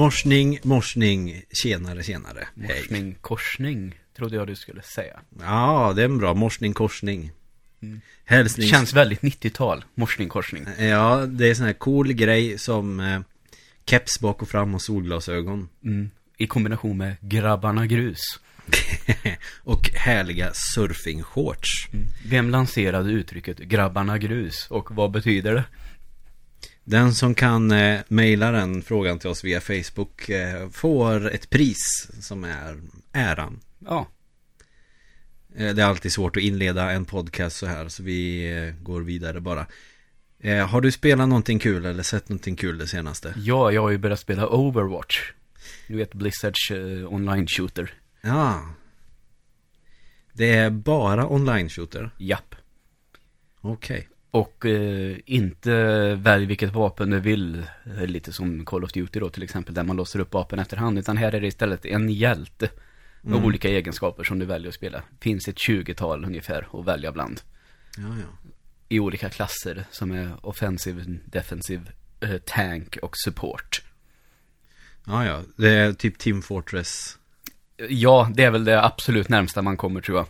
Morsning, morsning, tjenare, tjenare. Hej. Morsning, korsning, trodde jag du skulle säga. Ja, det är en bra. Morsning, korsning. Hälsnings... Känns väldigt 90-tal, morsning, korsning. Ja, det är sån här cool grej som eh, keps bak och fram och solglasögon. Mm. I kombination med grabbarna grus. och härliga surfingshorts. Vem lanserade uttrycket grabbarna grus och vad betyder det? Den som kan eh, mejla den frågan till oss via Facebook eh, får ett pris som är äran. Ja, Eh, det är alltid svårt att inleda en podcast så här så vi eh, går vidare bara. Eh, har du spelat någonting kul eller sett någonting kul det senaste? ja jag har ju börjat spela Overwatch. Du vet Blizzards eh, online shooter. Ja. Det är bara online shooter. Japp. Okej. Och eh, inte välj vilket vapen du vill, eh, lite som Call of Duty då till exempel, där man låser upp vapen efterhand. Utan här är det istället en hjälte med Mm. olika egenskaper som du väljer att spela. Finns ett 20-tal ungefär att välja bland. Ja, ja. I olika klasser som är offensive, defensive, eh, tank och support. Ja, ja. Det är typ Team Fortress. Ja, det är väl det absolut närmsta man kommer tror jag.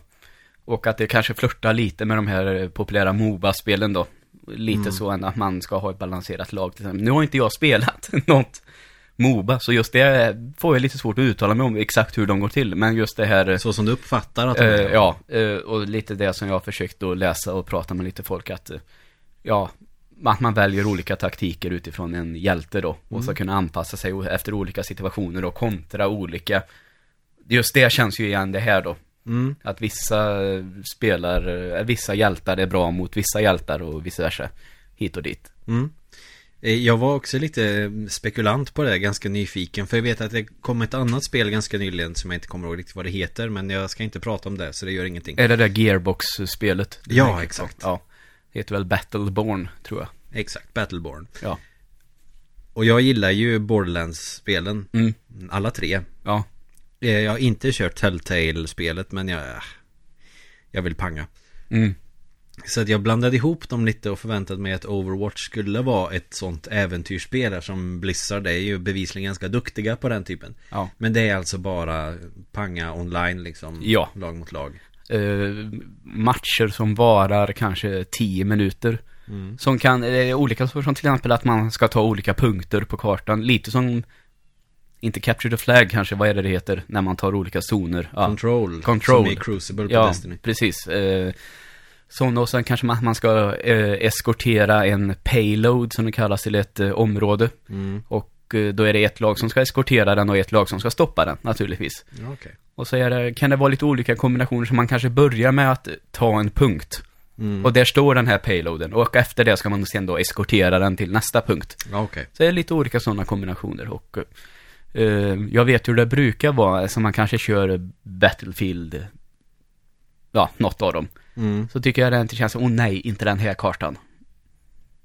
Och att det kanske flörtar lite med de här populära Moba-spelen då. Lite Mm. så än att man ska ha ett balanserat lag. Nu har inte jag spelat något Moba, så just det får jag lite svårt att uttala mig om exakt hur de går till. Men just det här, Så som du uppfattar att de eh, är. ja, eh, och lite det som jag har försökt att läsa och prata med lite folk att, eh, ja, att man väljer olika taktiker utifrån en hjälte då. Och så kunna anpassa sig efter olika situationer och kontra olika. Just det känns ju igen det här då. Mm. Att vissa eh, spelar, eh, vissa hjältar är bra mot vissa hjältar och vice versa. Hit och dit. Mm. Eh, Jag var också lite spekulant på det, ganska nyfiken. För jag vet att det kom ett annat spel ganska nyligen som jag inte kommer ihåg riktigt vad det heter. Men jag ska inte prata om det, så det gör ingenting. Är det där Gearbox-spelet? Ja, exakt. Ja. Det heter väl Battleborn, tror jag. Exakt, Battleborn. Ja. Och jag gillar ju Borderlands-spelen. Mm. Alla tre. Ja. Eh, Jag har inte kört Telltale-spelet, men jag... Jag vill panga. Mm. Så att jag blandade ihop dem lite och förväntade mig att Overwatch skulle vara ett sånt äventyrsspel som Blizzard är ju bevisligen ganska duktiga på den typen. Ja. Men det är alltså bara panga online liksom, Ja. lag mot lag. Eh, matcher som varar kanske 10 minuter. Mm. Som kan, olika saker som till exempel att man ska ta olika punkter på kartan. Lite som, inte Capture the Flag kanske, vad är det det heter? När man tar olika zoner. Ja. Control, Control. som i Crucible på Ja, Destiny. precis. Eh, sådana och sen kanske man, man ska eh, eskortera en payload som det kallas till ett eh, område. Mm. Och eh, då är det ett lag som ska eskortera den och ett lag som ska stoppa den naturligtvis. Ja, okej. Och så är det, kan det vara lite olika kombinationer som man kanske börjar med att ta en punkt. Mm. Och där står den här payloaden. Och efter det ska man sen då eskortera den till nästa punkt. Ja, okej. Så det är lite olika sådana kombinationer. Och eh, jag vet hur det brukar vara, som man kanske kör Battlefield, ja, något av dem. Mm. Så tycker jag det inte känns, åh nej, inte den här kartan.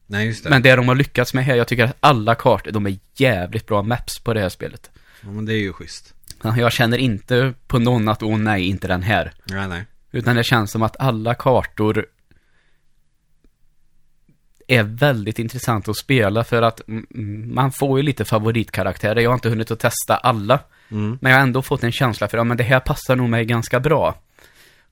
Nej, just det. Men det de har lyckats med här, jag tycker att alla kartor, de är jävligt bra maps på det här spelet. Ja, men det är ju schysst. Jag känner inte på någon att, åh nej, inte den här. Ja, nej. Utan det känns som att alla kartor är väldigt intressant att spela för att man får ju lite favoritkaraktärer. Jag har inte hunnit att testa alla. Mm. Men jag har ändå fått en känsla för att ja, men det här passar nog mig ganska bra.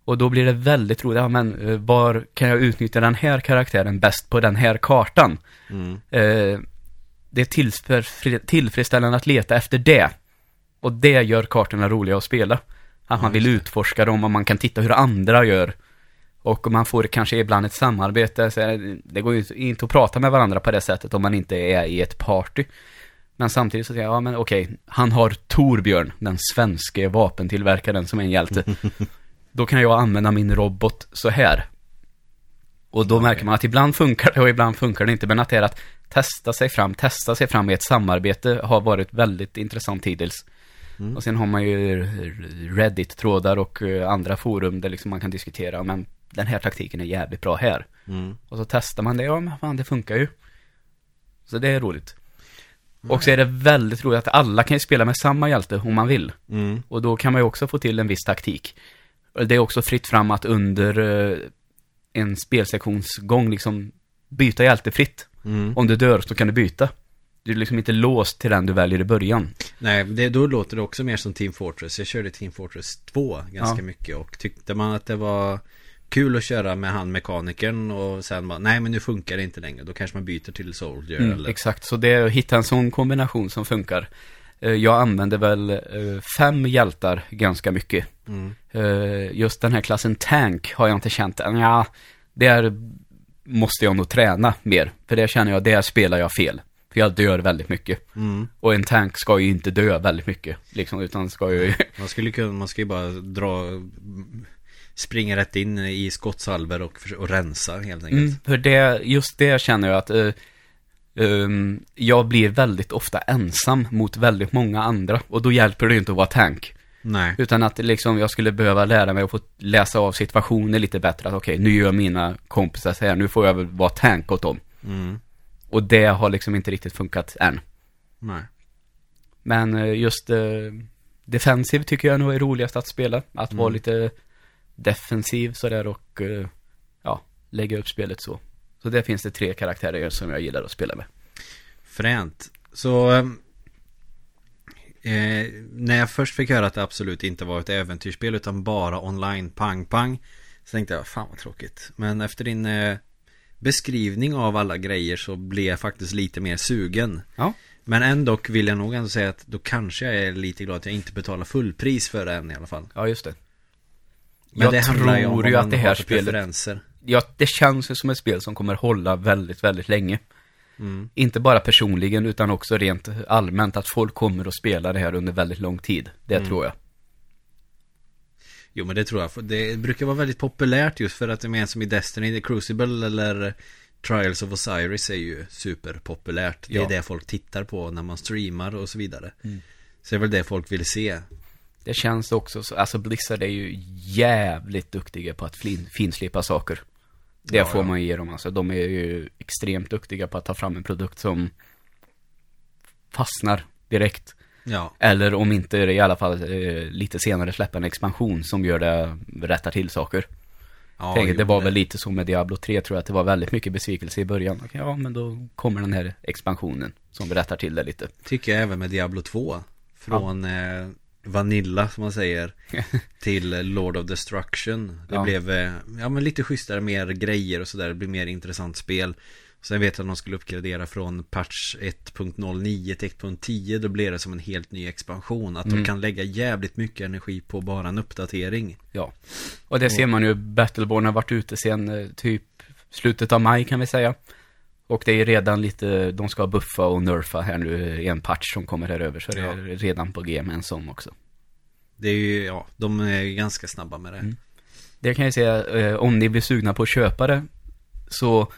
Och då blir det väldigt roligt. Ja, men eh, var kan jag utnyttja den här karaktären bäst på den här kartan? Mm. Eh, det är tillfre- tillfredsställande att leta efter det. Och det gör kartorna roliga att spela. Att man vill utforska dem och man kan titta hur andra gör. Och man får kanske ibland ett samarbete. Så det går ju inte att prata med varandra på det sättet om man inte är i ett party. Men samtidigt så säger jag, ja men okej, han har Torbjörn, den svenske vapentillverkaren som är en hjälte. Då kan jag använda min robot så här. Och då märker man att ibland funkar det och ibland funkar det inte. Men att det är att testa sig fram, testa sig fram i ett samarbete har varit väldigt intressant hittills. Och sen har man ju Reddit-trådar och eh, andra forum där liksom man kan diskutera, men den här taktiken är jävligt bra här. Mm. Och så testar man det, ja men fan det funkar ju. Så det är roligt. Och så är det väldigt roligt att alla kan ju spela med samma hjälte om man vill. Mm. Och då kan man ju också få till en viss taktik. Det är också fritt fram att under eh, en spelsektionsgång liksom byta hjälte fritt. Mm. Om du dör så kan du byta. Du är liksom inte låst till den du väljer i början. Nej, det, då låter det också mer som Team Fortress. Jag körde Team Fortress 2 ganska Ja. mycket och tyckte man att det var kul att köra med han mekanikern och sen bara, nej men nu funkar det inte längre. Då kanske man byter till Soldier Mm, eller... exakt, så det är att hitta en sån kombination som funkar. Eh, Jag använder väl eh, fem hjältar ganska mycket. Mm. Eh, Just den här klassen tank har jag inte känt, ja, där måste jag nog träna mer. För det känner jag, där spelar jag fel. För jag dör väldigt mycket. Mm. Och en tank ska ju inte dö väldigt mycket, liksom, utan ska ju... Man skulle kunna, man ska ju bara dra Springa rätt in i skottsalver och, och rensa helt enkelt. Mm, för det, just det känner jag att eh, ehm, jag blir väldigt ofta ensam mot väldigt många andra. Och då hjälper det inte att vara tank. Nej. Utan att liksom jag skulle behöva lära mig att få läsa av situationer lite bättre. Att okej, nu gör mina kompisar så här, nu får jag väl vara tank åt dem. Mm. Och det har liksom inte riktigt funkat än. Nej. Men eh, just eh, defensiv tycker jag nog är roligast att spela. Att vara Mm. lite defensiv sådär och eh, ja, lägga upp spelet så. Så där finns det tre karaktärer som jag gillar att spela med. Fränt. Så ehm, eh, när jag först fick höra att det absolut inte var ett äventyrsspel utan bara online pang pang så tänkte jag fan vad tråkigt. Men efter din eh, beskrivning av alla grejer så blev jag faktiskt lite mer sugen. Ja. Men ändå vill jag nog ändå säga att då kanske jag är lite glad att jag inte betalar fullpris för det än i alla fall. Ja, just det. Men jag det handlar ju om tror ju att det här spelet, ja, det känns ju som ett spel som kommer hålla väldigt, väldigt länge. Mm. Inte bara personligen utan också rent allmänt att folk kommer att spela det här under väldigt lång tid. Det Mm. tror jag. Jo men det tror jag. Det brukar vara väldigt populärt just för att det är som i Destiny, The Crucible eller Trials of Osiris är ju superpopulärt. Det är Ja. det folk tittar på när man streamar och så vidare. Mm. Så det är väl det folk vill se. Det känns också så, alltså Blizzard är ju jävligt duktiga på att flin, finslipa saker. Det Ja, får ja. man ge dem alltså. De är ju extremt duktiga på att ta fram en produkt som fastnar direkt. Ja. Eller om inte i alla fall eh, lite senare släppa en expansion som gör det, rättar till saker. ja Tänk, jo, det var väl lite så med Diablo 3 tror jag att det var väldigt mycket besvikelse i början. Okej, Ja, men då kommer den här expansionen som rättar till det lite. Tycker jag även med Diablo 2. Från eh, Vanilla som man säger. till Lord of Destruction. Det Ja. blev eh, ja, men lite schysstare, mer grejer och sådär. Det blir mer intressant spel. Sen vet jag att de skulle uppgradera från patch 1.09 till 1.10. Då blir det som en helt ny expansion. Att de Mm. kan lägga jävligt mycket energi på bara en uppdatering. Ja. Och det ser man ju, Battleborn har varit ute sen eh, typ slutet av maj kan vi säga. Och det är redan lite, de ska buffa och nerfa här nu i en patch som kommer här över. Så det Ja. är redan på G med en sån också. Det är ju, ja, de är ganska snabba med det. Mm. Det kan jag säga, eh, om ni blir sugna på att köpa det, så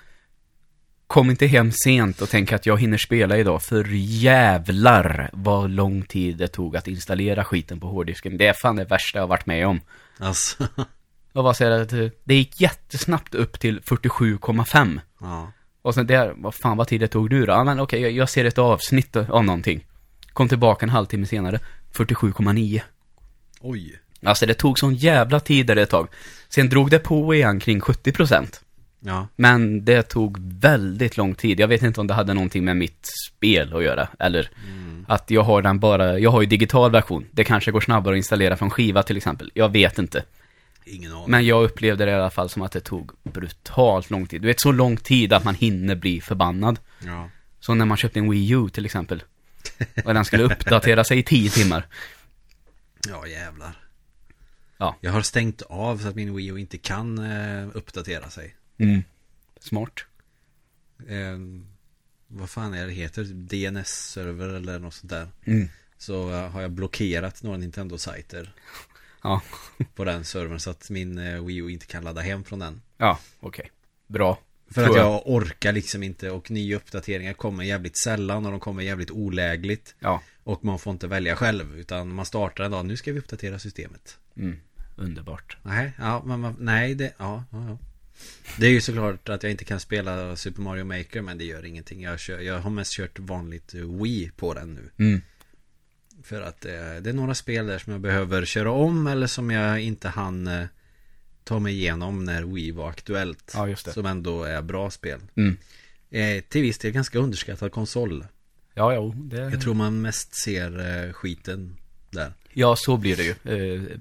kom inte hem sent och tänk att jag hinner spela idag, för jävlar vad lång tid det tog att installera skiten på hårddisken. Det är fan det värsta jag varit med om. Alltså, Och vad säger att eh, det gick jättesnabbt upp till 47,5. ja. Och sen där, vad fan vad tid det tog du då? Ja men okej, jag, jag ser ett avsnitt av någonting. Kom tillbaka en halvtimme senare, 47,9. Oj. Alltså det tog sån jävla tid där ett tag. Sen drog det på igen kring 70%. Ja. Men det tog väldigt lång tid. Jag vet inte om det hade någonting med mitt spel att göra. Eller Mm. att jag har den bara, jag har ju digital version. Det kanske går snabbare att installera från skiva till exempel. Jag vet inte. Ingen aning. Men jag upplevde det i alla fall som att det tog brutalt lång tid. Du vet så lång tid att man hinner bli förbannad. Ja. Så när man köpte en Wii U till exempel. Och den skulle uppdatera sig i 10 timmar. Ja, jävlar. Ja. Jag har stängt av så att min Wii U inte kan eh, uppdatera sig. Mm. Smart. Eh, vad fan är det heter? DNS-server eller något sånt där. Mm. Så eh, har jag blockerat några Nintendo-sajter Ja. på den servern så att min eh, Wii U inte kan ladda hem från den. Ja, okej. Bra. För Tror att jag. jag orkar liksom inte och nya uppdateringar kommer jävligt sällan och de kommer jävligt olägligt. Ja. Och man får inte välja själv utan man startar en dag, nu ska vi uppdatera systemet. Mm. Underbart. Nej, ja, men man, nej, det, ja, ja, ja. Det är ju såklart att jag inte kan spela Super Mario Maker men det gör ingenting. Jag, kör, jag har mest kört vanligt eh, Wii på den nu. Mm. För att eh, det är några spel där som jag behöver köra om eller som jag inte hann eh, ta mig igenom när Wii var aktuellt. Ja, just det. Som ändå är bra spel. Mm. Eh, till viss del ganska underskattad konsol. Ja, jo, det... Jag tror man mest ser eh, skiten där. Ja, så blir det ju. Eh,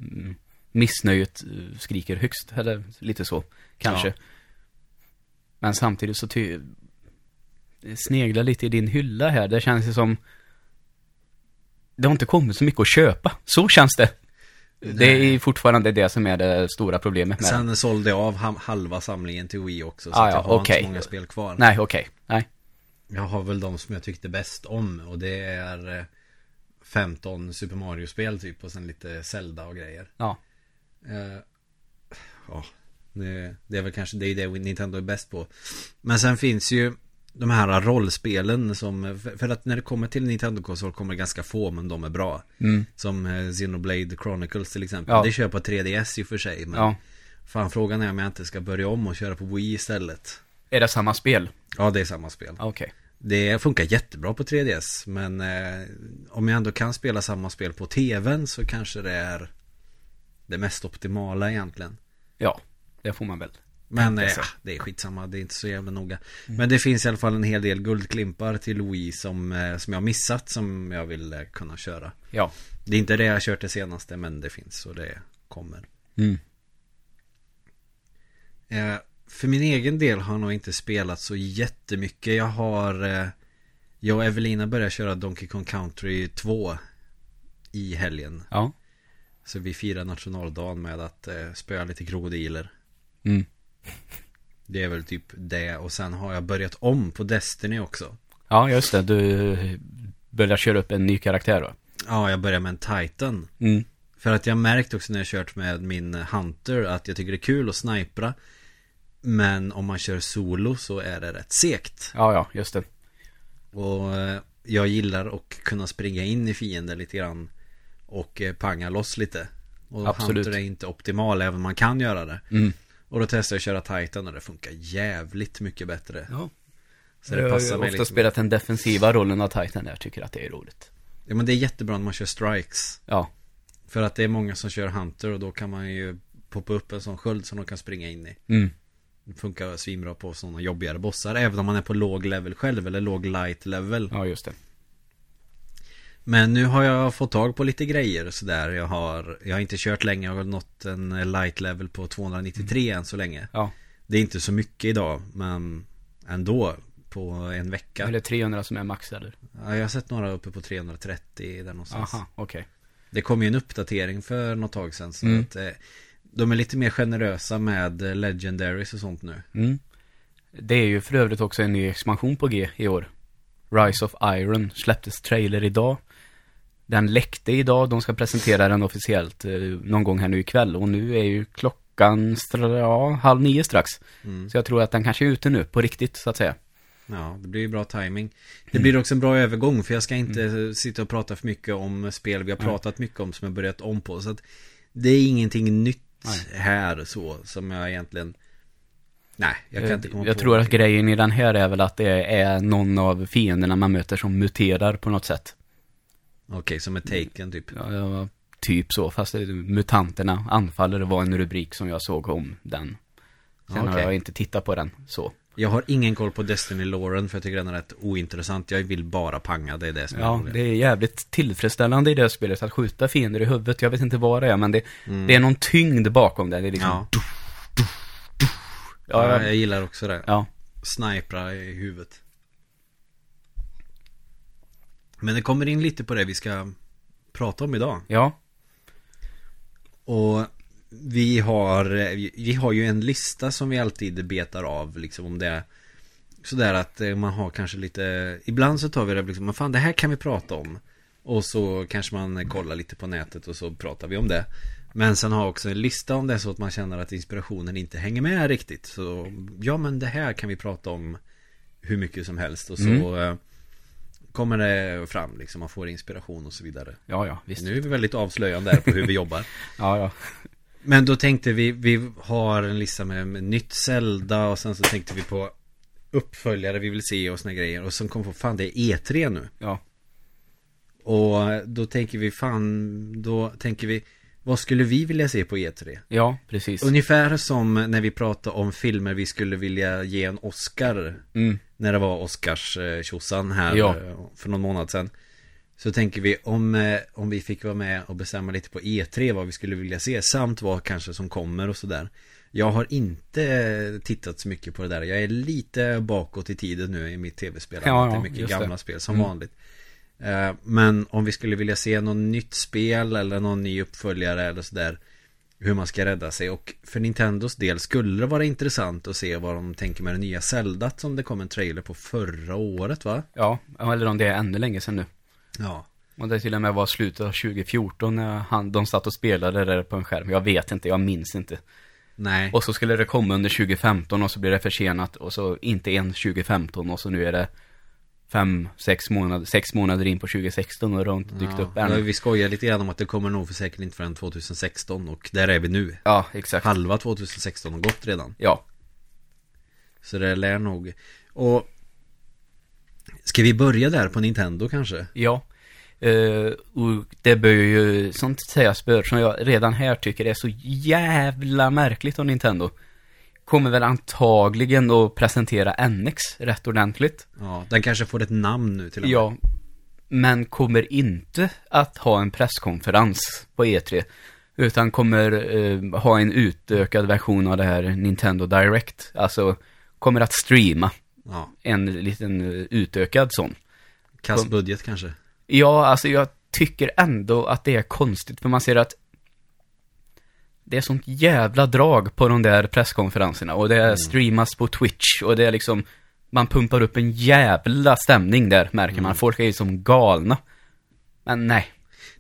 missnöjet eh, skriker högst, eller lite så, kanske. Ja. Men samtidigt så ty... det Sneglar lite i din hylla här, det känns ju som... Det har inte kommit så mycket att köpa. Så känns det. Det är fortfarande det som är det stora problemet med det. Sen sålde jag av halva samlingen till Wii också. Så Ah, att jag ja, har okej. inte så många spel kvar. Nej, okej. Nej. Jag har väl de som jag tyckte bäst om. Och det är eh, 15 Super Mario-spel typ. Och sen lite Zelda och grejer. Ja. Eh, Ja, det, det är väl kanske det, är det Nintendo är bäst på. Men sen finns ju de här rollspelen som, för att när det kommer till Nintendo-konsol kommer det ganska få men de är bra. Mm. Som eh, Xenoblade Chronicles till exempel. Ja. Det kör jag på 3DS i och för sig. Men Ja. fan frågan är om jag inte ska börja om och köra på Wii istället. Är det samma spel? Ja, det är samma spel. Okej. Det funkar jättebra på 3DS. Men eh, om jag ändå kan spela samma spel på TVn så kanske det är det mest optimala egentligen. Ja, det får man väl. Men Tänka eh, sig. det är skitsamma, det är inte så jävla noga. Men det finns i alla fall en hel del guldklimpar till Wii som, eh, som jag missat som jag vill eh, kunna köra. Ja. Det är inte det jag kört det senaste men det finns och det kommer. Mm. Eh, för min egen del har jag nog inte spelat så jättemycket. Jag har eh, Jag och Evelina började köra Donkey Kong Country 2 I helgen. Ja. Så vi firar nationaldagen med att eh, spöa lite krokodiler. Mm. Det är väl typ det och sen har jag börjat om på Destiny också. Ja, just det. Du börjar köra upp en ny karaktär va? Ja, jag börjar med en Titan. Mm. För att jag märkt också när jag kört med min Hunter att jag tycker det är kul att snipra. Men om man kör solo så är det rätt segt. Ja, ja, just det. Och eh, jag gillar att kunna springa in i fiender lite grann. Och eh, panga loss lite. Och Absolut. Hunter är inte optimal även om man kan göra det. Mm. Och då testade jag att köra Titan och det funkar jävligt mycket bättre. Ja. Så jag det har passar ju mig ofta liksom. spelat den defensiva rollen av Titan. Jag tycker att det är roligt. Ja men det är jättebra när man kör strikes. Ja. För att det är många som kör Hunter och då kan man ju poppa upp en sån sköld som de kan springa in i. Mm. Det funkar svinbra på sådana jobbigare bossar även om man är på låg level själv eller låg light level. Ja, just det. Men nu har jag fått tag på lite grejer och sådär. Jag har, jag har inte kört länge, jag har nått en light level på 293 än så länge. Ja. Det är inte så mycket idag, men ändå på en vecka. Eller 300 som är max eller? Ja, jag har sett några uppe på 330 där någonstans. Aha, okej. Det kom ju en uppdatering för något tag sedan så Mm. att eh, de är lite mer generösa med eh, legendaries och sånt nu. Mm. Det är ju för övrigt också en ny expansion på G i år. Rise of Iron släpptes trailer idag. Den läckte idag, de ska presentera den officiellt eh, någon gång här nu ikväll. Och nu är ju klockan ja, halv nio strax. Mm. Så jag tror att den kanske är ute nu, på riktigt så att säga. Ja, det blir ju bra timing. Det blir också en bra övergång för jag ska inte Mm. sitta och prata för mycket om spel vi har pratat mycket om som jag börjat om på. Så att det är ingenting nytt Nej. här så som jag egentligen... Nej, jag kan inte komma Eh, jag på tror att grejen i den här är väl att det är någon av fienderna man möter som muterar på något sätt. Okej, som är taken typ. Ja, ja, typ så, fast det- mutanterna anfaller var en rubrik som jag såg om den. Sen har Okej. jag inte tittat på den så. Jag har ingen koll på Destiny Lauren för jag tycker den är rätt ointressant. Jag vill bara panga, det är det som är Ja, roligt. det är jävligt tillfredsställande i det spelet att skjuta fiender i huvudet. Jag vet inte vad det är, men det, Mm. det är någon tyngd bakom det. Det är liksom... Ja. Ja, Ja, ja, jag gillar också det. ja. Snipra i huvudet. Men det kommer in lite på det vi ska prata om idag. ja. Och vi har, vi har ju en lista som vi alltid betar av liksom om det är Sådär att eh, man har kanske lite Ibland så tar vi det liksom, men fan det här kan vi prata om Och så kanske man kollar lite på nätet och så pratar vi om det Men sen har också en lista om det så att man känner att inspirationen inte hänger med riktigt Så ja men det här kan vi prata om Hur mycket som helst och så Mm. Kommer det fram liksom, man får inspiration och så vidare Ja, ja, visst. Nu är vi väldigt avslöjande här på hur vi jobbar Ja, ja. men då tänkte vi, vi har en lista med, med nytt Zelda och sen så tänkte vi på uppföljare vi vill se och såna grejer. Och sen kom vi på, fan det är E3 nu. Ja. Och då tänker vi, fan, då tänker vi, Vad skulle vi vilja se på E3? Ja, precis. Ungefär som när vi pratade om filmer vi skulle vilja ge en Oscar Mm. När det var Oscars eh, här Ja. eh, för någon månad sedan Så tänker vi om, eh, om vi fick vara med och bestämma lite på E3 vad vi skulle vilja se Samt vad kanske som kommer och sådär Jag har inte tittat så mycket på det där Jag är lite bakåt i tiden nu i mitt tv-spel Ja, Det är ja, mycket just det. gamla spel som Mm. vanligt Men om vi skulle vilja se något nytt spel eller någon ny uppföljare eller sådär hur man ska rädda sig och för Nintendos del skulle det vara intressant att se vad de tänker med det nya Zelda som det kom en trailer på förra året va? Ja, eller om det är ännu länge sedan nu. Ja. Och det till och med var slutet av 2014 när han, de satt och spelade där på en skärm. Jag vet inte, jag minns inte. Nej. Och så skulle det komma under 2015 och så blir det försenat och så inte ens 2015 och så nu är det fem, sex månader, sex månader in på 2016 och det har inte dykt ja. upp Ja, än. Vi skojar lite grann om att det kommer nog för säkert inte förrän 2016 och där är vi nu. Ja, exakt. Halva 2016 har gått redan. Ja, Så det lär nog. Och Ska vi börja där på Nintendo kanske? ja. Eh, och det bör ju, sånt sägas bör, som jag redan här tycker är så jävla märkligt av Nintendo. Kommer väl antagligen att presentera NX rätt ordentligt. Ja, den kanske får ett namn nu till och med. Ja, men kommer inte att ha en presskonferens på E3. Utan kommer eh, ha en utökad version av det här Nintendo Direct. Alltså, kommer att streama Ja. en liten eh, utökad sån. Kass budget kanske? Ja, alltså jag tycker ändå att det är konstigt, för man ser att det är sånt jävla drag på de där presskonferenserna och det streamas på Twitch och det är liksom man pumpar upp en jävla stämning där märker man. Folk är ju som galna. Men nej.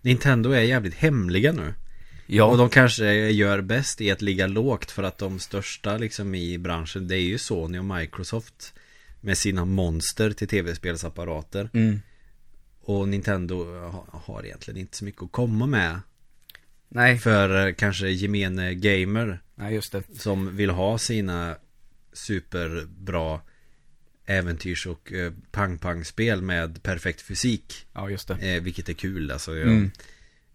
Nintendo är jävligt hemliga nu. Ja, Och de kanske gör bäst i att ligga lågt för att de största liksom i branschen det är ju Sony och Microsoft med sina monster till tv-spelsapparater. mm, Och Nintendo ha- har egentligen inte så mycket att komma med nej, för eh, kanske gemene gamer nej just det. som vill ha sina superbra äventyrs och eh, pang-pang-spel med perfekt fysik. Ja, just det. Eh, vilket är kul alltså. Jag, Mm.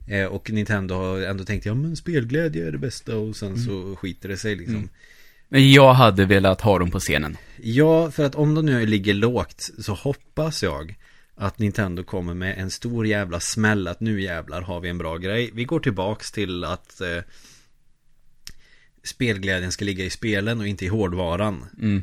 eh, och Nintendo har ändå tänkt, ja men spelglädje är det bästa och sen så skiter det sig liksom. Mm. Men jag hade velat ha dem på scenen. Ja, för att om de nu ligger lågt så hoppas jag att Nintendo kommer med en stor jävla smäll att nu jävlar har vi en bra grej. Vi går tillbaks till att eh, spelglädjen ska ligga i spelen och inte i hårdvaran. Mm.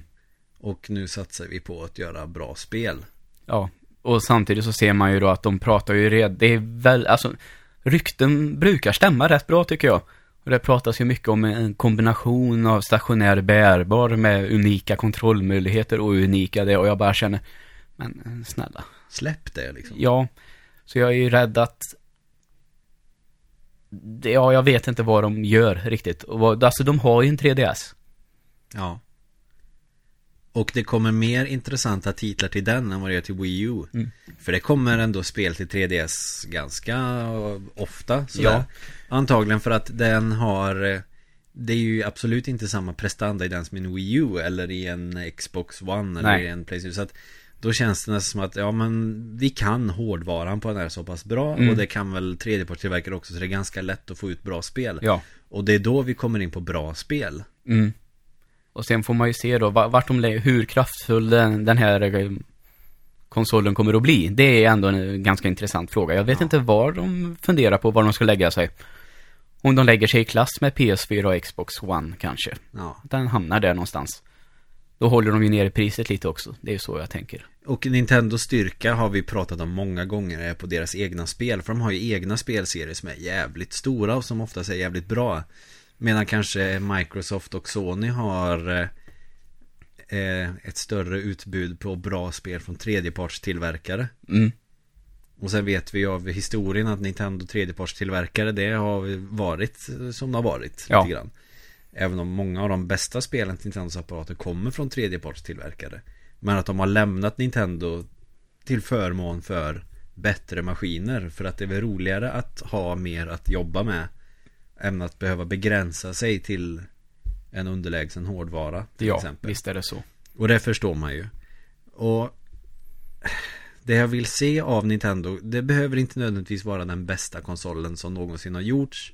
Och nu satsar vi på att göra bra spel. Ja, och samtidigt så ser man ju då att de pratar ju redan, det är väl, alltså, rykten brukar stämma rätt bra tycker jag. Och det pratas ju mycket om en kombination av stationär bärbar med unika kontrollmöjligheter och unika det, och jag bara känner, men eh, snälla. Släpp det liksom. Ja, så jag är ju rädd att ja, jag vet inte vad de gör riktigt. Alltså de har ju en 3DS. Ja. Och det kommer mer intressanta titlar till den än vad det gör till Wii U. Mm. För det kommer ändå spel till 3DS ganska ofta. Sådär. Ja. Antagligen för att den har eh, Det är ju absolut inte samma prestanda i den som i en Wii U eller i en Xbox One eller Nej. i en Playstation. Så att då känns det nästan som att ja men vi kan hårdvaran på den här så pass bra Mm. och det kan väl tredjepartstillverkare också så det är ganska lätt att få ut bra spel. Ja. Och det är då vi kommer in på bra spel. Mm. Och sen får man ju se då va- vart de hur kraftfull den, den här eh, konsolen kommer att bli. Det är ändå en ganska intressant fråga. Jag vet Ja. inte var de funderar på var de ska lägga sig. Om de lägger sig i klass med PS4 och Xbox One kanske. Ja. Den hamnar där någonstans. Då håller de ju ner priset lite också. Det är ju så jag tänker. Och Nintendos styrka har vi pratat om många gånger är på deras egna spel. För de har ju egna spelserier som är jävligt stora och som oftast är jävligt bra. Medan kanske Microsoft och Sony har eh, eh, ett större utbud på bra spel från tredjepartstillverkare. Mm. Och sen vet vi ju av historien att Nintendo tredjepartstillverkare det har varit som det har varit. Ja. Lite grann. Även om många av de bästa spelen till Nintendos apparater kommer från tredjepartstillverkare. Men att de har lämnat Nintendo till förmån för bättre maskiner. För att det är väl roligare att ha mer att jobba med. Än att behöva begränsa sig till en underlägsen hårdvara till Ja, exempel. visst är det så. Och det förstår man ju. Och det jag vill se av Nintendo, det behöver inte nödvändigtvis vara den bästa konsolen som någonsin har gjorts.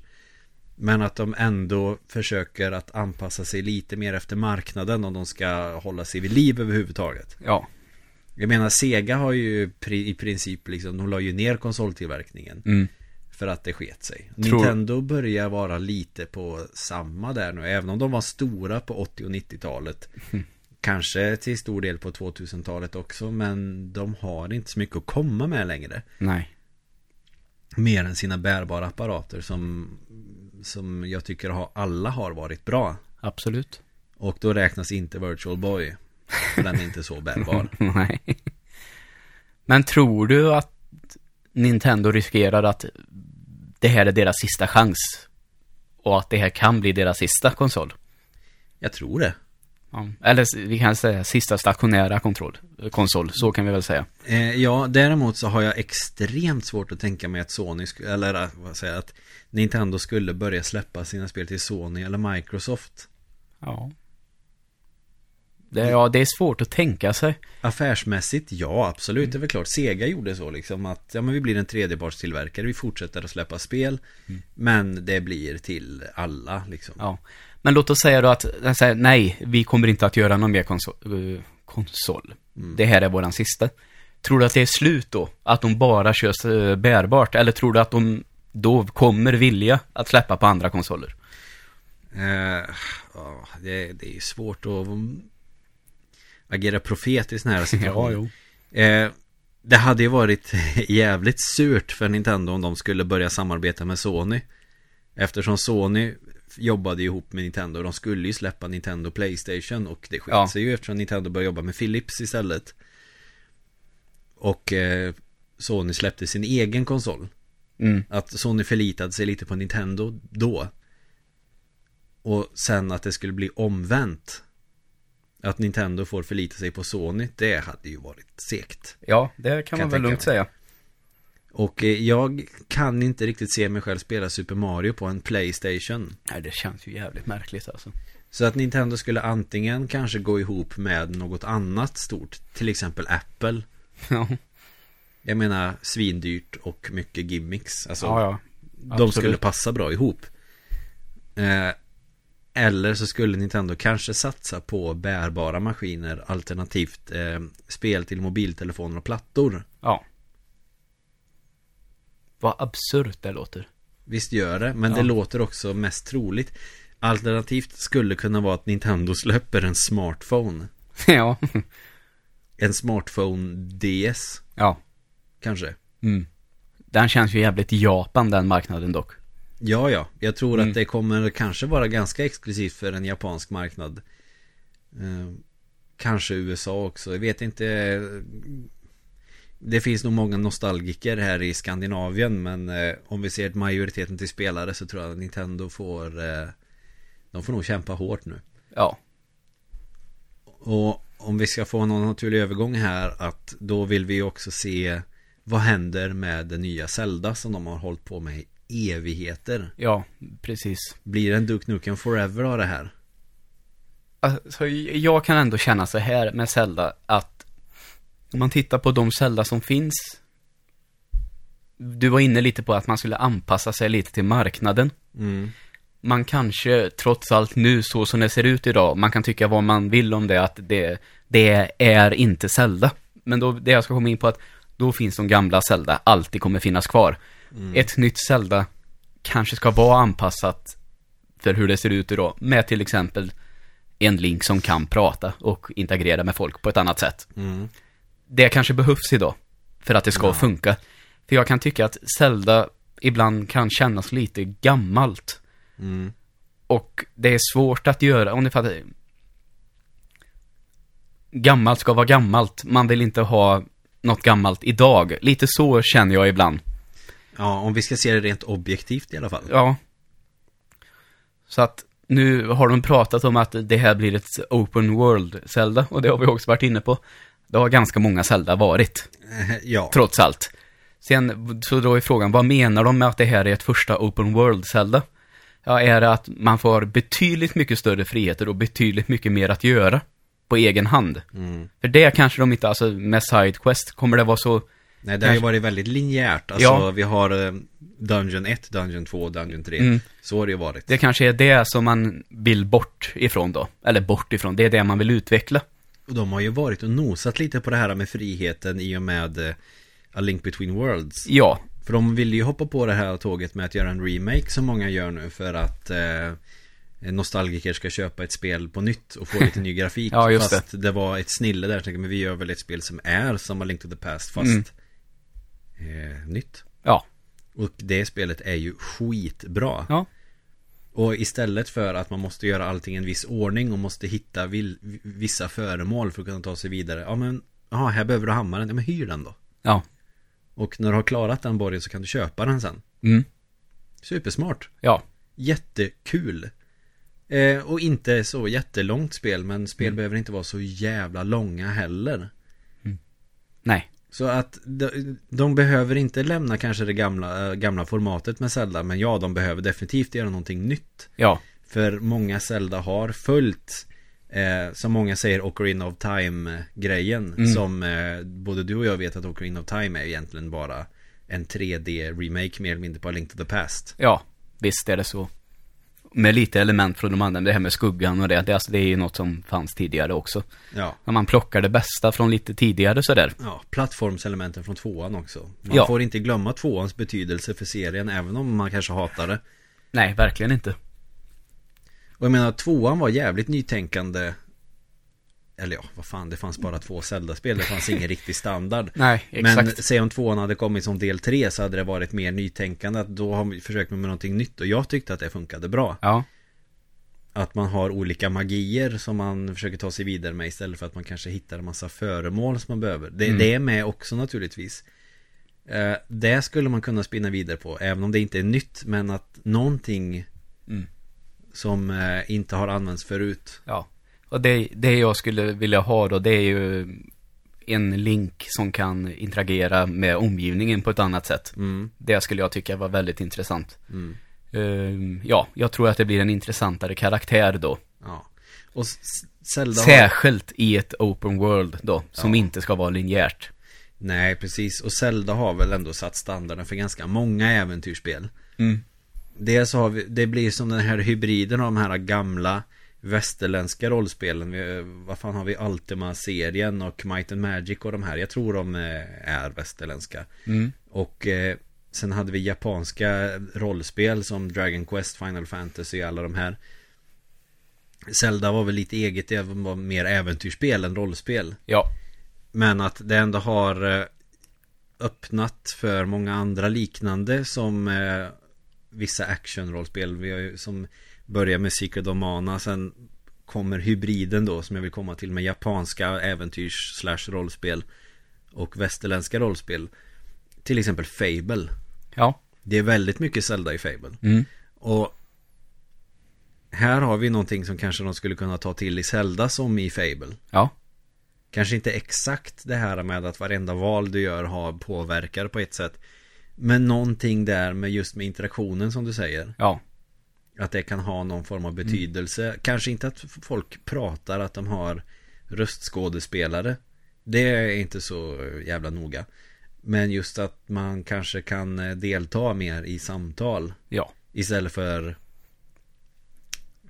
Men att de ändå försöker att anpassa sig lite mer efter marknaden om de ska hålla sig vid liv överhuvudtaget. Ja. Jag menar Sega har ju pri- i princip liksom, de la ju ner konsoltillverkningen. Mm. För att det sket sig. Tror- Nintendo börjar vara lite på samma där nu. Även om de var stora på 80 och 90-talet. Kanske till stor del på 2000-talet också. Men de har inte så mycket att komma med längre. Nej. Mer än sina bärbara apparater som, som jag tycker har, alla har varit bra. Absolut. Och då räknas inte Virtual Boy. För den är inte så bärbar. Nej. Men tror du att Nintendo riskerar att det här är deras sista chans? Och att det här kan bli deras sista konsol? Jag tror det. Ja. Eller vi kan säga sista stationära kontroll, konsol, så kan vi väl säga. Eh, ja, däremot så har jag extremt svårt att tänka mig att Sony, eller eh, vad säger att Nintendo skulle börja släppa sina spel till Sony eller Microsoft. Ja. Det, ja, det är svårt att tänka sig. Affärsmässigt, ja absolut, det är väl klart. Sega gjorde så liksom att, ja men vi blir en tredjepartstillverkare, vi fortsätter att släppa spel. Men det blir till alla liksom. Ja. Men låt oss säga då att, säger, nej, vi kommer inte att göra någon mer konsol. eh, konsol. Det här är våran sista. Tror du att det är slut då? Att de bara kör eh, bärbart? Eller tror du att de då kommer vilja att släppa på andra konsoler? Eh, ja, det, det är svårt att mm, agera profet i sådana här situationer. Eh, det hade ju varit jävligt surt för Nintendo om de skulle börja samarbeta med Sony. Eftersom Sony jobbade ju ihop med Nintendo. De skulle ju släppa Nintendo Playstation och det sket Ja. sig ju eftersom Nintendo började jobba med Philips istället. Och eh, Sony släppte sin egen konsol. Mm. Att Sony förlitade sig lite på Nintendo då. Och sen att det skulle bli omvänt. Att Nintendo får förlita sig på Sony, det hade ju varit segt. Ja, det kan, Kan man väl lugnt mig. säga. Och eh, jag kan inte riktigt se mig själv spela Super Mario på en Playstation. Nej, det känns ju jävligt märkligt alltså. Så att Nintendo skulle antingen kanske gå ihop med något annat stort, till exempel Apple. Ja, Jag menar svindyrt och mycket gimmicks. Alltså, ja. ja. de skulle passa bra ihop. Eh, eller så skulle Nintendo kanske satsa på bärbara maskiner alternativt eh, spel till mobiltelefoner och plattor. Ja. Vad absurt det låter. Visst gör det, men Ja. det låter också mest troligt. Alternativt skulle kunna vara att Nintendo släpper en smartphone. ja. En smartphone DS, Ja. kanske. Mm. Den känns ju jävligt Japan, den marknaden dock. Ja, ja. Jag tror Mm. att det kommer kanske vara ganska exklusivt för en japansk marknad. Eh, kanske USA också. Jag vet inte. Det finns nog många nostalgiker här i Skandinavien. Men eh, om vi ser majoriteten till spelare så tror jag att Nintendo får... Eh, de får nog kämpa hårt nu. Ja. Och om vi ska få någon naturlig övergång här att då vill vi också se vad händer med det nya Zelda som de har hållit på med i evigheter. Ja, precis. Blir det en Duke Nukem Forever av det här? Alltså, jag kan ändå känna så här med Zelda att om man tittar på de Zelda som finns Du var inne lite på att man skulle anpassa sig lite till marknaden Mm. Man kanske, trots allt nu, så som det ser ut idag Man kan tycka vad man vill om det, att det, det är inte Zelda Men då, det jag ska komma in på att Då finns de gamla Zelda, alltid kommer finnas kvar Ett nytt Zelda Kanske ska vara anpassat För hur det ser ut idag, med till exempel en Link som kan prata och integrera med folk på ett annat sätt. Mm. Det kanske behövs idag för att det ska Ja. funka. För jag kan tycka att Zelda ibland kan kännas lite gammalt. Mm. Och det är svårt att göra, om ni fattar. Gammalt ska vara gammalt. Man vill inte ha något gammalt idag. Lite så känner jag ibland. Ja, om vi ska se det rent objektivt i alla fall. Ja. Så att nu har de pratat om att det här blir ett open world Zelda och det har vi också varit inne på. Det har ganska många Zelda varit, Eh, Ja. trots allt. Sen så då är frågan, vad menar de med att det här är ett första open world Zelda? Ja, är det att man får betydligt mycket större friheter och betydligt mycket mer att göra på egen hand? Mm. För det kanske de inte, alltså med Sidequest kommer det vara så Nej, det har ju varit väldigt linjärt. Alltså, Ja. vi har eh, Dungeon 1, Dungeon 2, Dungeon 3. Mm. Så har det ju varit. Det kanske är det som man vill bort ifrån då. Eller bort ifrån, det är det man vill utveckla. Och de har ju varit och nosat lite på det här med friheten i och med eh, A Link Between Worlds. Ja, För de vill ju hoppa på det här tåget med att göra en remake som många gör nu för att eh, nostalgiker ska köpa ett spel på nytt och få lite ny grafik. Ja, just fast det. var ett snille där, tänkte men vi gör väl ett spel som är som A Link to the Past fast Mm. eh, nytt. ja, Och det spelet är ju skitbra. ja, Och istället för att man måste göra allting i en viss ordning och måste hitta vissa föremål för att kunna ta sig vidare. Ja men, ja här behöver du hammaren. Ja men hyr den då. ja. Och när du har klarat den borgen så kan du köpa den sen. Mm. Supersmart. Ja, Jättekul. Eh, och inte så jättelångt spel, men spel Mm. behöver inte vara så jävla långa heller. nej. Så att de, de behöver inte lämna kanske det gamla, eh, gamla formatet med Zelda, men ja, de behöver definitivt göra någonting nytt. Ja, För många Zelda har följt eh, Som många säger Ocarina of Time-grejen Mm. Som eh, både du och jag vet att Ocarina of Time är egentligen bara En 3D-remake mer eller mindre på A Link to the Past ja. Visst är det så. Med lite element från de andra, det här med skuggan och det, det, alltså, det är ju något som fanns tidigare också. Ja, När man plockar det bästa från lite tidigare sådär. ja plattformselementen från tvåan också Man Ja. får inte glömma tvåans betydelse för serien Även om man kanske hatar det Nej, verkligen inte. Och jag menar tvåan var jävligt nytänkande Eller ja, vad fan, det fanns bara två Zelda-spel Det fanns ingen riktig standard Nej, Men exakt. säg om tvåan hade kommit som del tre så hade det varit mer nytänkande att då har vi försökt med någonting nytt och jag tyckte att det funkade bra. Ja, Att man har olika magier som man försöker ta sig vidare med istället för att man kanske hittar en massa föremål som man behöver. Det, Mm. det är med också naturligtvis. Eh, det skulle man kunna spinna vidare på även om det inte är nytt men att någonting Mm. som eh, inte har använts förut. ja. Och det, det jag skulle vilja ha då, det är ju en link som kan interagera med omgivningen på ett annat sätt. Mm, Det skulle jag tycka var väldigt intressant. mm, Ehm, ja, jag tror att det blir en intressantare karaktär då. ja. Och Zelda har... Särskilt i ett open world då, som Ja. inte ska vara linjärt. Nej, precis. Och Zelda har väl ändå satt standarden för ganska många äventyrsspel. Mm. Dels har vi, det blir som den här hybriden av de här gamla västerländska rollspelen. Vi, vad fan har vi? Ultima-serien och Might and Magic och de här. Jag tror de eh, är västerländska. Mm. Och eh, sen hade vi japanska rollspel som Dragon Quest, Final Fantasy och alla de här. Zelda var väl lite eget, det var mer äventyrsspel än rollspel. Ja, Men att det ändå har eh, öppnat för många andra liknande som eh, vissa actionrollspel. Vi har ju som börjar med Secret of Mana, sen kommer hybriden då som jag vill komma till med japanska äventyrs slash rollspel och västerländska rollspel. Till exempel Fable. ja. Det är väldigt mycket Zelda i Fable. Mm. Och här har vi någonting som kanske de skulle kunna ta till i Zelda som i Fable. Ja, Kanske inte exakt det här med att varenda val du gör har påverkar på ett sätt. Men någonting där med just med interaktionen som du säger. ja. Att det kan ha någon form av betydelse. Kanske inte att folk pratar att de har röstskådespelare. Det är inte så jävla noga. Men just att man kanske kan eh, delta mer i samtal. Ja. Istället för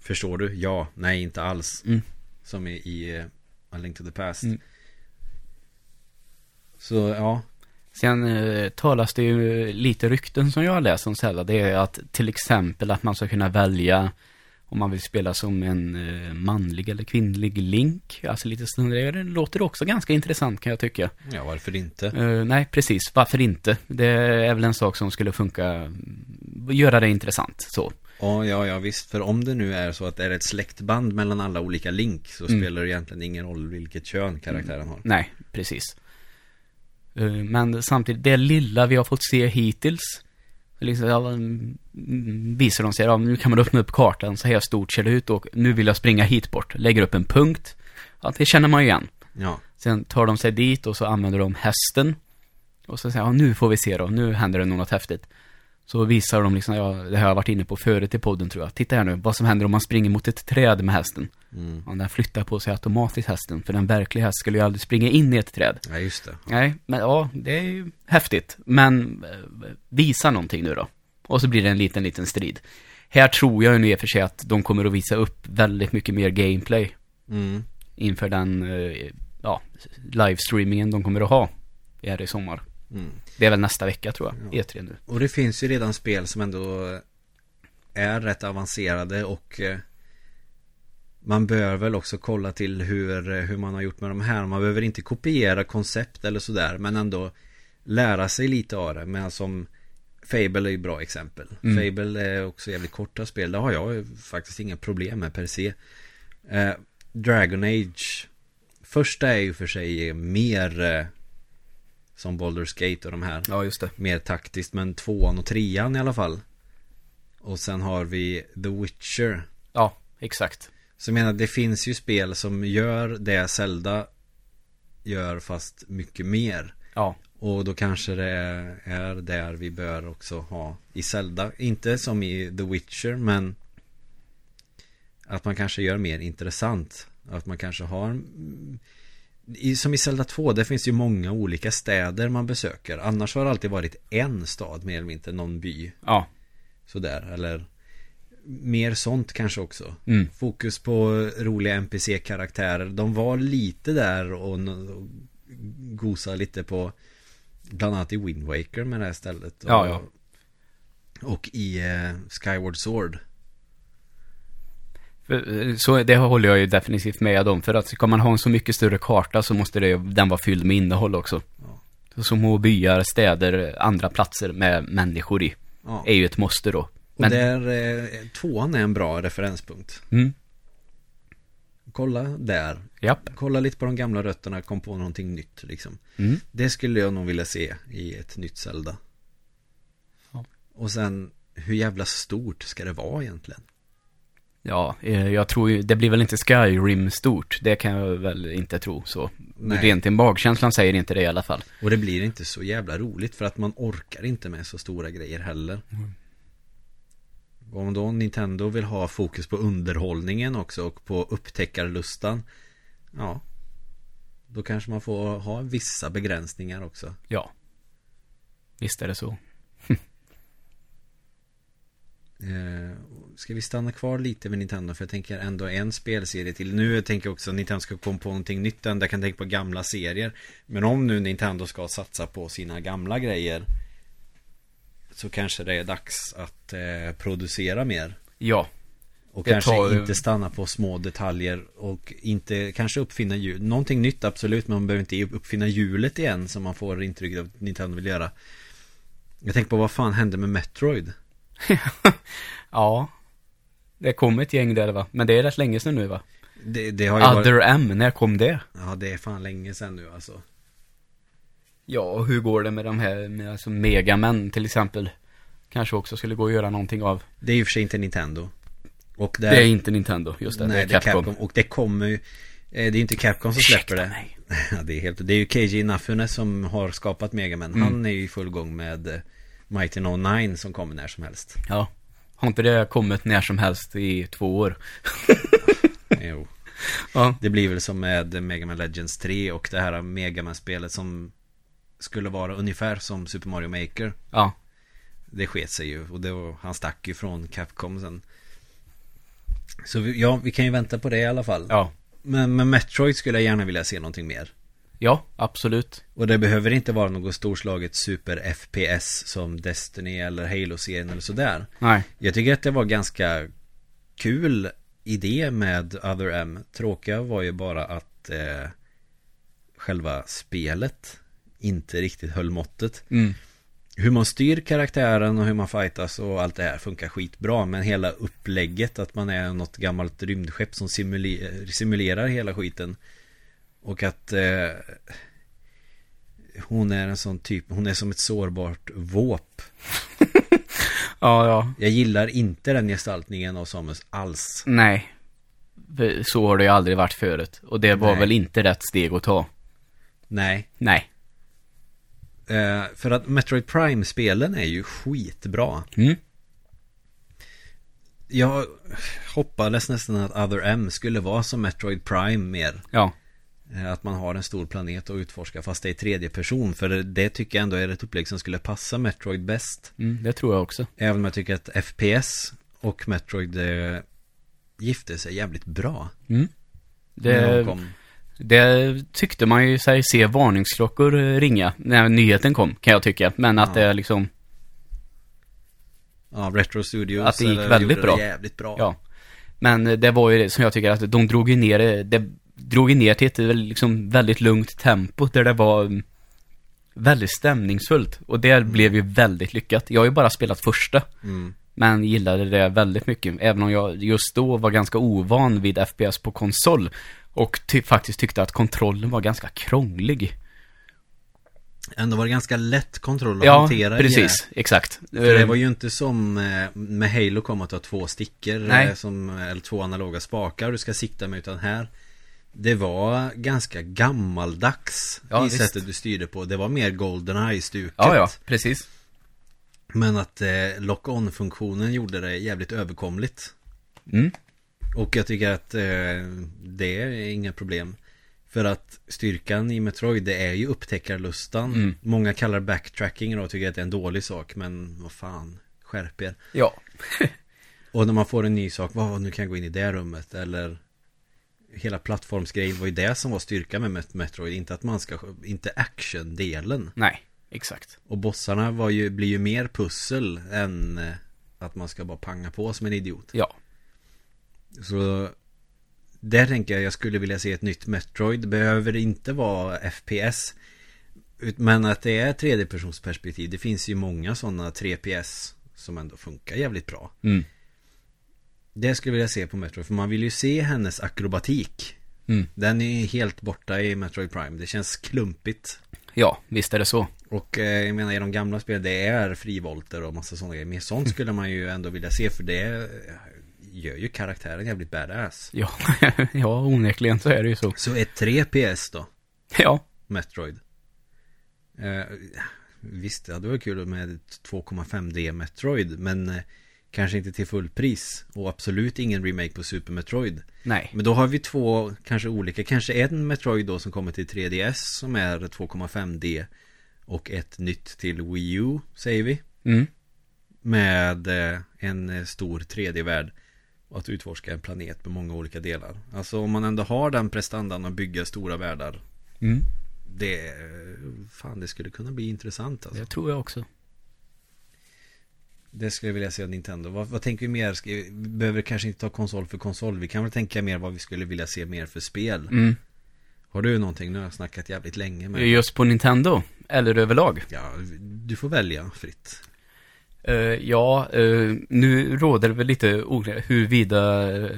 Förstår du? Ja, nej inte alls. Mm. Som i, i eh, A Link to the Past. Mm. Så ja. Sen eh, talas det ju lite rykten som jag har läst om Zelda. Det är att till exempel att man ska kunna välja om man vill spela som en eh, manlig eller kvinnlig Link. Alltså lite sådär. Det låter också ganska intressant kan jag tycka. Ja, varför inte? Eh, nej, precis. Varför inte? Det är väl en sak som skulle funka, mm, göra det intressant så. Ja, ja, ja visst. För om det nu är så att det är ett släktband mellan alla olika Link så Mm. spelar det egentligen ingen roll vilket kön karaktären har. Nej, precis. Eh, Men samtidigt, det lilla vi har fått se hittills, liksom, ja, mm, visar de sig, ja, nu kan man öppna upp kartan, så här stort ser det ut och nu vill jag springa hit bort. Lägger upp en punkt. Ja, det känner man ju igen. Ja, Sen tar de sig dit och så använder de hästen. Och så säger ja, nu får vi se då, nu händer det något häftigt. Så visar de liksom, ja, det har jag varit inne på förut i podden tror jag. Titta här nu, vad som händer om man springer mot ett träd med hästen. Mm. Ja, den flyttar på sig automatiskt hästen, för den verkliga häst skulle ju aldrig springa in i ett träd. Ja, just det. Nej, men ja, det är ju häftigt. Men eh, visa någonting nu då. Och så blir det en liten, liten strid. Här tror jag nu i och för sig att de kommer att visa upp väldigt mycket mer gameplay Mm. inför den, eh, ja, livestreamingen de kommer att ha här i sommar. Mm. Det är väl nästa vecka tror jag, Ja. E3 nu. Och det finns ju redan spel som ändå är rätt avancerade och eh, man bör väl också kolla till hur, eh, hur man har gjort med de här. Man behöver inte kopiera koncept eller sådär men ändå lära sig lite av det. Men som Fable är ju ett bra exempel. Mm. Fable är också jävligt korta spel. Det har jag faktiskt inga problem med per se. Eh, Dragon Age Första är ju för sig mer eh, som Baldur's Gate och de här Ja, just det. mer taktiskt men tvåan och trean i alla fall. Och sen har vi The Witcher. Ja, exakt. Så jag menar det finns ju spel som gör det Zelda gör fast mycket mer. Ja, Och då kanske det är där vi bör också ha i Zelda. Inte som i The Witcher men att man kanske gör mer intressant. Att man kanske har i, Som i Zelda 2, där finns ju många olika städer man besöker. Annars har det alltid varit en stad mer eller mindre, någon by. ja. Sådär, eller mer sånt kanske också. Mm. Fokus på roliga NPC-karaktärer. De var lite där och, och gosade lite på bland annat i Wind Waker med det här stället. Och, Ja, ja. Och i eh, Skyward Sword. Eh, Så det håller jag ju definitivt med om. För att ska man ha en så mycket större karta så måste det, den vara fylld med innehåll också. Ja. Så Små byar, städer, andra platser med människor i. Ja. Är ju ett måste då. Och Men, där, eh, tvåan är en bra referenspunkt. mm, Kolla där. japp. Kolla lite på de gamla rötterna, kom på någonting nytt liksom. Mm. Det skulle jag nog vilja se i ett nytt Zelda. Ja. Och sen, hur jävla stort ska det vara egentligen? Ja, eh, jag tror ju, det blir väl inte Skyrim stort. Det kan jag väl inte tro så. Nej. Rent i magkänslan säger inte det i alla fall. Och det blir inte så jävla roligt för att man orkar inte med så stora grejer heller. Och om då Nintendo vill ha fokus på underhållningen också och på upptäckarlustan. Ja. Då kanske man får ha vissa begränsningar också. Ja. Visst är det så. Eh, ska vi stanna kvar lite vid Nintendo? För jag tänker ändå en spelserie till. Nu tänker jag också att Nintendo ska komma på någonting nytt. Jag kan tänka på gamla serier. Men om nu Nintendo ska satsa på sina gamla grejer. Så kanske det är dags att eh, producera mer. Ja. Och kanske tar- inte stanna på små detaljer. Och inte kanske uppfinna hjul. Någonting nytt absolut. Men man behöver inte uppfinna hjulet igen. Som man får intrycket av att Nintendo vill göra. Jag tänker på vad fan hände med Metroid? Ja. Det kom ett gäng där va? Men det är rätt länge sedan nu va? Det, det har ju varit... Other M, när kom det? Ja, det är fan länge sedan nu alltså. Ja, och hur går det med de här, med alltså Megamen till exempel? Kanske också skulle gå att göra någonting av. Det är ju för sig inte Nintendo. Och där, Det är inte Nintendo, just det. nej, det är Capcom. Och det kommer ju... eh, Det är ju inte Capcom som släpper det. mig. Ja, det är helt... Det är ju Keiji Inafune som har skapat Mega Man. Mm. Han är ju i full gång med eh, Mighty No 9 som kommer när som helst. Ja. Har inte det kommit när som helst i två år? jo. Ja. Det blir väl som med Mega Man Legends 3 och det här Mega Man-spelet som skulle vara ungefär som Super Mario Maker. Ja. Det sket sig ju och var, han stack ju från Capcom sen. Så vi, ja, vi kan ju vänta på det i alla fall. Ja. Men med Metroid skulle jag gärna vilja se någonting mer. Ja, absolut. Och det behöver inte vara något storslaget super FPS som Destiny eller Halo-serien eller sådär. Nej. Jag tycker att det var ganska kul idé med Other M. Tråkiga var ju bara att eh, själva spelet inte riktigt höll måttet. Mm. Hur man styr karaktären och hur man fightas och allt det här funkar skitbra. Men hela upplägget att man är något gammalt rymdskepp som simulerar hela skiten. Och att eh, hon är en sån typ, hon är som ett sårbart våp. Ja, ja. Jag gillar inte den gestaltningen av Samus alls. Nej. Så har det ju aldrig varit förut. Och det var Nej. väl inte rätt steg att ta. Nej, Nej. Eh, för att Metroid Prime-spelen är ju skitbra. Mm. Jag hoppades nästan att Other M skulle vara som Metroid Prime mer. Ja. Eh, Att man har en stor planet att utforska fast det är tredje person. För det tycker jag ändå är ett upplägg som skulle passa Metroid bäst. Mm, det tror jag också. Även om jag tycker att FPS och Metroid eh, gifte sig jävligt bra. Mm. när de Det, det tyckte man ju sig se varningsklockor eh, ringa när nyheten kom, kan jag tycka. Men att Ja. det liksom, Ja, Retro Studios. Att det gick eller väldigt bra. Det jävligt bra. ja. Men det var ju det som jag tycker att de drog ju ner det, det drog ner till ett liksom väldigt lugnt tempo där det var mm, väldigt stämningsfullt. Och det blev ju väldigt lyckat. Jag har ju bara spelat första. Mm. Men gillade det väldigt mycket. Även om jag just då var ganska ovan vid FPS på konsol. Och ty- faktiskt tyckte att kontrollen var ganska krånglig. Ändå var det ganska lätt kontroll att Ja, hantera i precis. Exakt. För det var ju inte som eh, med Halo kom att ha två stickor Nej. eh, som, eller två analoga spakar du ska sikta med utan här Det var ganska gammaldags Ja, i visst. sättet du styrde på. Det var mer Goldeneye-stuket. Ja, ja, precis. Men att eh, lock-on-funktionen gjorde det jävligt överkomligt. Mm. Och jag tycker att eh, det är inga problem. För att styrkan i Metroid det är ju upptäckarlustan. Mm. Många kallar backtracking och tycker att det är en dålig sak. Men vad fan, skärp er. Ja. Och när man får en ny sak, vad nu kan jag gå in i det rummet. Eller hela plattformsgrejen var ju det som var styrkan med Met- Metroid. Inte att man ska, inte action-delen. Nej, exakt. Och bossarna var ju, blir ju mer pussel än eh, att man ska bara panga på som en idiot. Ja. Så där tänker jag jag skulle vilja se ett nytt Metroid. Behöver inte vara FPS. Men att det är tredjepersonsperspektiv. Det finns ju många sådana 3PS som ändå funkar jävligt bra. Mm. Det skulle jag vilja se på Metroid. För man vill ju se hennes akrobatik. Mm. Den är helt borta i Metroid Prime. Det känns klumpigt. Ja, visst är det så. Och eh, jag menar i de gamla spelen det är frivolter och massa sådana grejer. Men sånt skulle man ju ändå vilja se för det gör ju karaktären jävligt badass. Ja, ja onekligen så är det ju så. Så ett 3 PS då, Ja. Metroid. Eh, visst, det hade varit kul med ett 2,5D Metroid, men eh, kanske inte till full pris. Och absolut ingen remake på Super Metroid. Nej. Men då har vi två kanske olika, kanske en Metroid då som kommer till 3DS som är 2,5D. Och ett nytt till Wii U, säger vi. Mm. Med eh, en eh, stor 3D-värld och att utforska en planet med många olika delar. Alltså om man ändå har den prestandan att bygga stora världar. Mm. Det, eh, fan det skulle kunna bli intressant alltså. Det tror jag också. Det skulle jag vilja se av Nintendo. Vad, vad tänker vi mer? Vi behöver kanske inte ta konsol för konsol. Vi kan väl tänka mer vad vi skulle vilja se mer för spel. Mm. Har du någonting? Nu har jag snackat jävligt länge med. Just på Nintendo? Eller överlag? Ja, du får välja fritt. Eh, ja, eh, nu råder det väl lite oklarhet huruvida uh,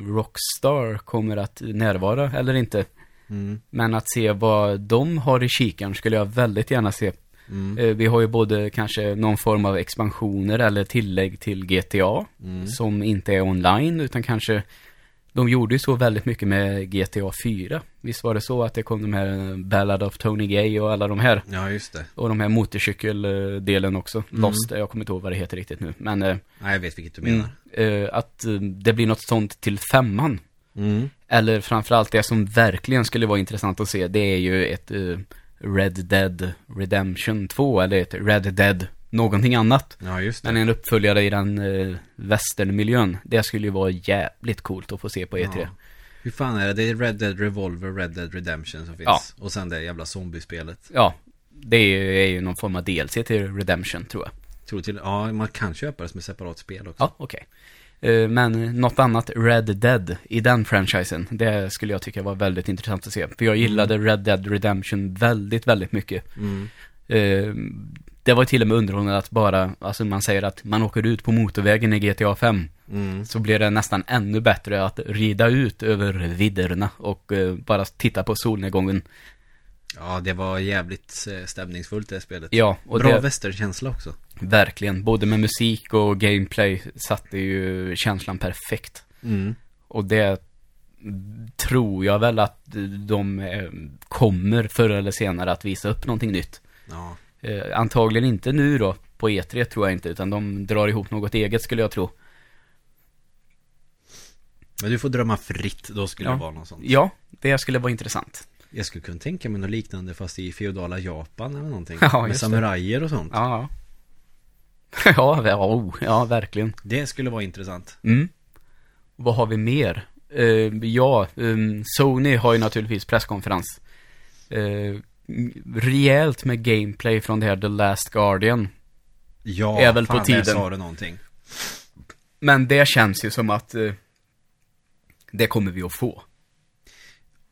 Rockstar kommer att närvara eller inte. Mm. Men att se vad de har i kikaren skulle jag väldigt gärna se. Mm. Eh, vi har ju både kanske någon form av expansioner eller tillägg till GTA. Mm. Som inte är online utan kanske de gjorde ju så väldigt mycket med GTA 4. Visst var det så att det kom de här Ballad of Tony Gay och alla de här. Ja, just det. Och de här motorcykeldelen också. Mm. Lost, jag kommer inte ihåg vad det heter riktigt nu. Men eh, Nej, jag vet vilket du menar. eh, att eh, det blir något sånt till femman. Mm. Eller framförallt det som verkligen skulle vara intressant att se. Det är ju ett eh, Red Dead Redemption 2. Eller ett Red Dead någonting annat. Ja, just det. Men en uppföljare i den eh, västernmiljön. Det skulle ju vara jävligt coolt att få se på E3. Ja. Hur fan är det? Det är Red Dead Revolver, Red Dead Redemption som finns. Ja. Och sen det jävla zombiespelet. Ja, det är ju, någon form av DLC till Redemption tror jag. Tror till, ja, man kan köpa det som ett separat spel också. Ja, okej. Eh, Men något annat Red Dead i den franchisen, det skulle jag tycka var väldigt intressant att se. För jag gillade Red Dead Redemption väldigt, väldigt mycket. Mm. Eh, Det var till och med underhållande att bara, alltså man säger att man åker ut på motorvägen i GTA 5. Mm. Så blir det nästan ännu bättre att rida ut över vidderna och eh, bara titta på solnedgången. Ja, det var jävligt eh, stämningsfullt det spelet. Ja, och Bra det, västernkänsla också. verkligen. Både med musik och gameplay satte ju känslan perfekt. Mm. Och det tror jag väl att de eh, kommer förr eller senare att visa upp någonting nytt. Ja. Eh, antagligen inte nu då, på E3 tror jag inte, utan de drar ihop något eget skulle jag tro. Men du får drömma fritt, då skulle Ja. det vara något sånt. Ja, det skulle vara intressant. Jag skulle kunna tänka mig något liknande fast i feodala Japan eller någonting. Ja, med samurajer och sånt. Ja, ja. ja, oh, ja, verkligen. Det skulle vara intressant. Mm. Vad har vi mer? Eh, ja, ehm, Sony har ju naturligtvis presskonferens. Uh, rejält med gameplay från det här The Last Guardian. Ja, Är väl på fan, tiden. där sa du någonting. Men det känns ju som att eh, det kommer vi att få.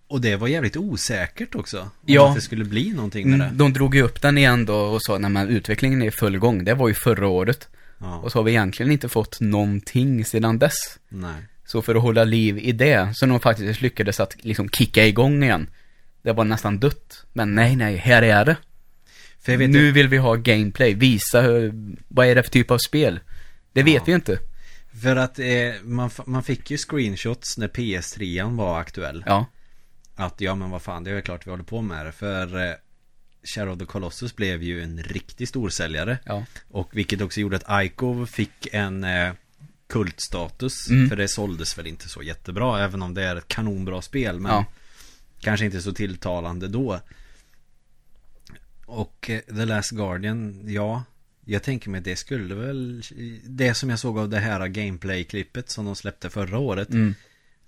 Och det var jävligt osäkert också. Om Ja. att det skulle bli någonting med Mm, det. de drog ju upp den igen då och sa, nej men utvecklingen är i full gång. Det var ju förra året. Ja, Och så har vi egentligen inte fått någonting sedan dess. nej. Så för att hålla liv i det, så de faktiskt lyckades att liksom kicka igång igen. Det var nästan dött. Men nej, nej, här är det. Vet nu vill vi ha gameplay, visa hur, vad är det för typ av spel. Det vet Ja. vi inte. För att eh, man, man fick ju screenshots när PS3 var aktuell. Ja, Att ja men vad fan, det är väl klart vi håller på med det. För eh, Shadow of the Colossus blev ju en riktig storsäljare. ja, Och vilket också gjorde att Ico fick en eh, kultstatus. Mm. För det såldes väl inte så jättebra. Även om det är ett kanonbra spel. Men ja. kanske inte så tilltalande då. Och eh, The Last Guardian, ja. Jag tänker mig det skulle väl Det som jag såg av det här gameplay-klippet som de släppte förra året Mm.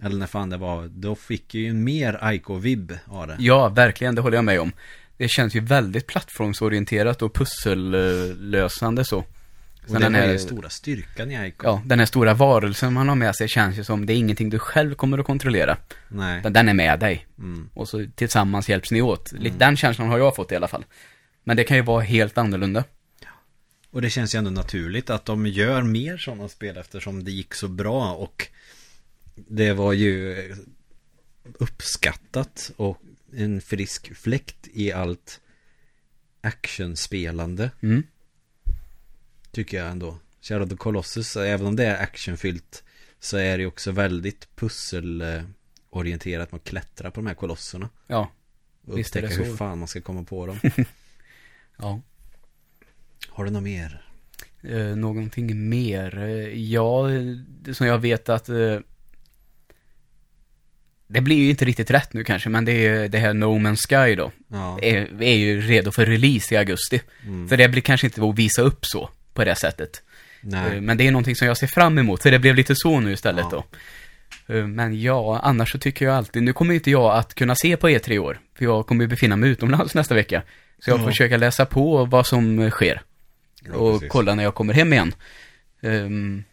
Eller när fan det var Då fick ju en mer Ico-vibb av det Ja, verkligen, det håller jag med om. Det känns ju väldigt plattformsorienterat och pussellösande så. Och Sen den var här- ju stora styrkan i Ico Ja, den här stora varelsen man har med sig känns ju som det är ingenting du själv kommer att kontrollera. Nej Den är med dig. mm. Och så tillsammans hjälps ni åt. Lite Den känslan har jag fått i alla fall. Men det kan ju vara helt annorlunda. Och det känns ju ändå naturligt att de gör mer sådana spel eftersom det gick så bra och det var ju uppskattat och en frisk fläkt i allt actionspelande Mm. tycker jag ändå. Shadow of the Colossus, även om det är actionfyllt så är det också väldigt pusselorienterat med att klättra på de här kolosserna. Ja. Och Visst upptäcka hur fan man ska komma på dem. Ja. Har du något mer? Eh, någonting mer? Eh, ja, som jag vet att eh, det blir ju inte riktigt rätt nu kanske, men det är det här No Man's Sky då. Ja. Är, är ju redo för release i augusti. Mm. För det blir kanske inte att visa upp så, på det sättet. Nej. Eh, Men det är någonting som jag ser fram emot, för det blev lite så nu istället Ja. då. Eh, Men ja, annars så tycker jag alltid, nu kommer inte jag att kunna se på E3 i år, för jag kommer ju befinna mig utomlands nästa vecka. Så jag får Ja. försöka läsa på vad som sker. Och precis. kolla när jag kommer hem igen. Ehm,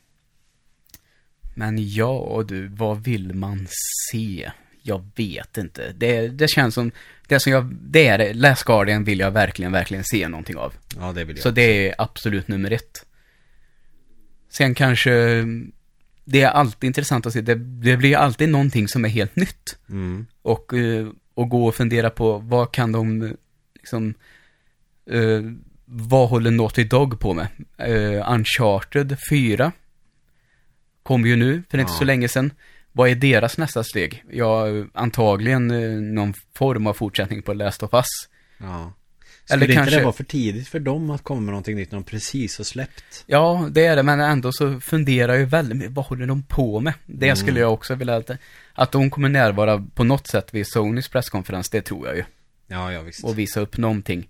men ja, du, vad vill man se? Jag vet inte. Det, det känns som, det som jag, det är Last Guardian vill jag verkligen, verkligen se någonting av. Ja, det vill jag. Så det är absolut nummer ett. Sen kanske, det är alltid intressant att se, det, det blir alltid någonting som är helt nytt. Mm. Och, eh, och gå och fundera på vad kan de, eh, liksom, eh, vad håller Naughty Dog på med? Eh, Uncharted 4 kom ju nu för inte Ja. så länge sedan. Vad är deras nästa steg? Ja, antagligen eh, någon form av fortsättning på Last of Us. Ja. Eller Skulle inte kanske- det vara för tidigt för dem att komma med någonting nytt när de precis har släppt? Ja, det är det, men ändå så funderar jag väldigt mycket, vad håller de på med? Det Mm. skulle jag också vilja, att, att de kommer närvara på något sätt vid Sonys presskonferens, det tror jag ju. Ja, ja visst. och visa upp någonting.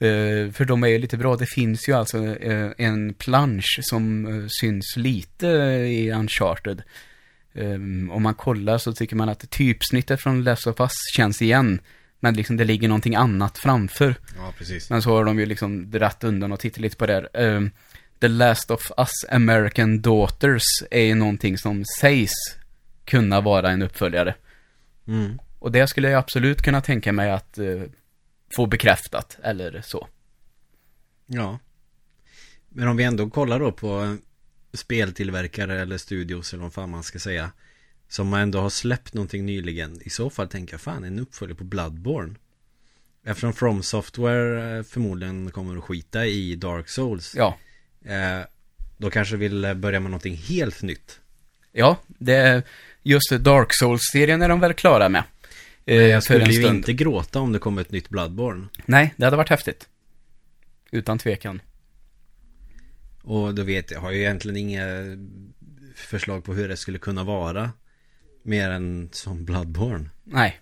Eh, för de är ju lite bra, det finns ju alltså eh, en plansch som eh, syns lite i Uncharted. Om man kollar så tycker man att typsnittet från Last of Us känns igen. Men liksom det ligger någonting annat framför. Ja, precis. Men så har de ju liksom dratt undan och tittat lite på det här. The Last of Us American Daughters är ju någonting som sägs kunna vara en uppföljare. Mm. Och det skulle jag absolut kunna tänka mig att få bekräftat, eller så. Ja. Men om vi ändå kollar då på speltillverkare eller studios eller vad fan man ska säga. Som ändå har släppt någonting nyligen. I så fall tänker jag fan en uppföljare på Bloodborne. Eftersom From Software eh, förmodligen kommer att skita i Dark Souls. Ja, Eh, då kanske vill börja med någonting helt nytt. ja, det är just Dark Souls-serien är de väl klara med. Eh, Jag skulle ju inte gråta om det kommer ett nytt Bloodborne. Nej, det hade varit häftigt. utan tvekan. Och då vet jag, har ju egentligen inga förslag på hur det skulle kunna vara. Mer än som Bloodborne. Nej.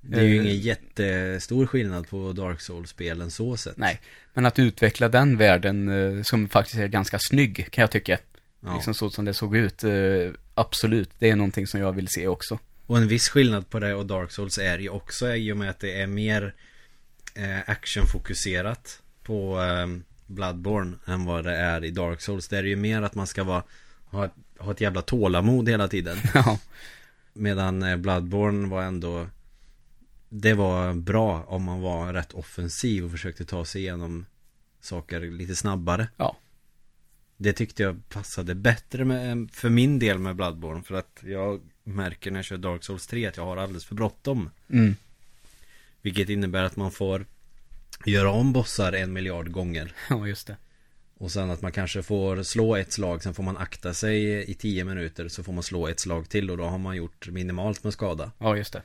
Det är ju Eh, ingen jättestor skillnad på Dark Souls-spelen så sett. Nej, men att utveckla den världen eh, som faktiskt är ganska snygg kan jag tycka. Ja. Liksom så som det såg ut, eh, absolut. Det är någonting som jag vill se också. Och en viss skillnad på det och Dark Souls är ju också i och med att det är mer eh, actionfokuserat på eh, Bloodborne än vad det är i Dark Souls. Det är ju mer att man ska vara, ha, ett, ha ett jävla tålamod hela tiden. Ja, Medan eh, Bloodborne var ändå Det var bra om man var rätt offensiv och försökte ta sig igenom saker lite snabbare. ja, Det tyckte jag passade bättre med, för min del med Bloodborne för att jag märker när jag kör Dark Souls 3 att jag har alldeles för bråttom. mm. Vilket innebär att man får göra om bossar en miljard gånger. ja just det. Och sen att man kanske får slå ett slag, sen får man akta sig i tio minuter så får man slå ett slag till och då har man gjort minimalt med skada. Ja, just det.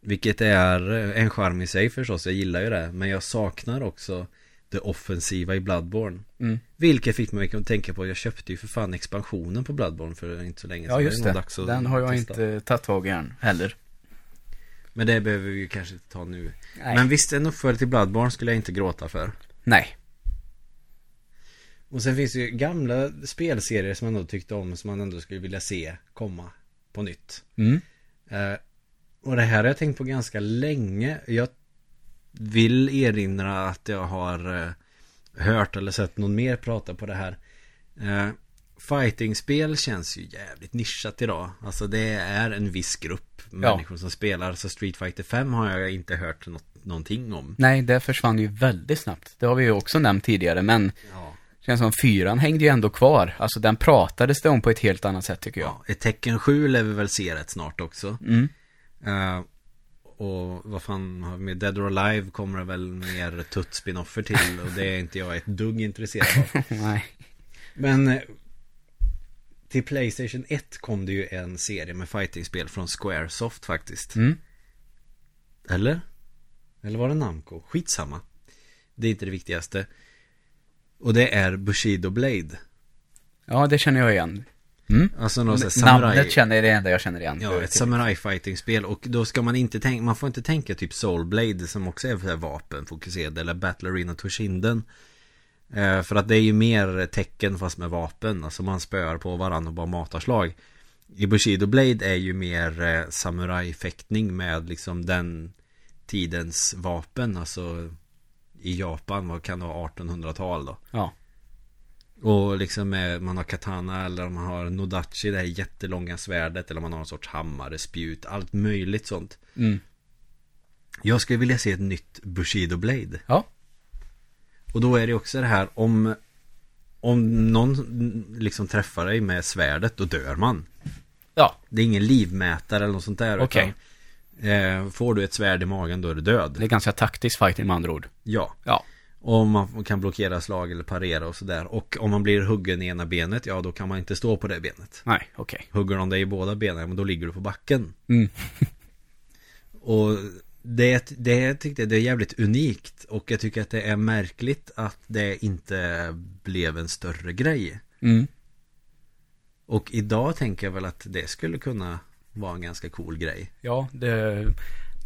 Vilket är en charm i sig förstås, jag gillar ju det. Men jag saknar också det offensiva i Bloodborne. Mm. Vilket fick mig att tänka på, jag köpte ju för fan expansionen på Bloodborne för inte så länge sedan. Ja, just det. att Den har jag testa. inte tagit tag i än heller. Men det behöver vi ju kanske inte ta nu. Nej. Men visst, en uppföljare till Bloodborne skulle jag inte gråta för. Nej. Och sen finns det ju gamla spelserier som man ändå tyckte om, som man ändå skulle vilja se komma på nytt. Mm. Eh, och det här har jag tänkt på ganska länge. Jag vill erinra att jag har eh, hört eller sett någon mer prata på det här. Eh, fightingspel känns ju jävligt nischat idag. Alltså det är en viss grupp människor som spelar. Så Street Fighter 5 har jag inte hört något, någonting om. Nej, det försvann ju väldigt snabbt. Det har vi ju också nämnt tidigare, men Ja. känns som fyran hängde ju ändå kvar. Alltså den pratades det om på ett helt annat sätt tycker jag. ja. Ett tecken 7 lär vi väl se rätt snart också. Mm. Eh, och vad fan har vi med Dead or Alive kommer det väl mer tutt-spinoffer till och det är inte jag ett dugg intresserad av. Nej. Men eh, till Playstation 1 kom det ju en serie med fightingspel från Squaresoft faktiskt. Mm. Eller? Eller var det Namco? Skitsamma. Det är inte det viktigaste. Och det är Bushido Blade. Ja, det känner jag igen. Mm. Alltså här samurai... Namnet känner jag det enda jag känner igen. Ja, ett samurai fighting spel och då ska man inte tänka, man får inte tänka typ Soul Blade som också är för vapenfokuserad eller Battle Arena Toshinden. Eh, för att det är ju mer tecken fast med vapen, alltså man spöar på varandra och bara matar slag. I Bushido Blade är ju mer eh, samurajfäktning med liksom den tidens vapen, alltså i Japan, vad kan det vara, 1800-tal då. Ja. Och liksom med, man har katana eller man har nodachi, det här jättelånga svärdet eller man har en sorts hammare, spjut, allt möjligt sånt. Mm. Jag skulle vilja se ett nytt Bushido Blade. Ja. Och då är det också det här om om någon liksom träffar dig med svärdet, då dör man. Ja. Det är ingen livmätare eller något sånt där. Okej. utan, eh, får du ett svärd i magen, då är du död. Det är ganska taktisk fighting med andra ord. Ja. Ja. Och man kan blockera slag eller parera och sådär. Och om man blir huggen i ena benet, ja då kan man inte stå på det benet. Nej, okej. Hugger de dig i båda benen, men då ligger du på backen. Mm. Och det, det tyckte jag det är jävligt unikt. Och jag tycker att det är märkligt att det inte blev en större grej. Mm. Och idag tänker jag väl att det skulle kunna vara en ganska cool grej. Ja, det,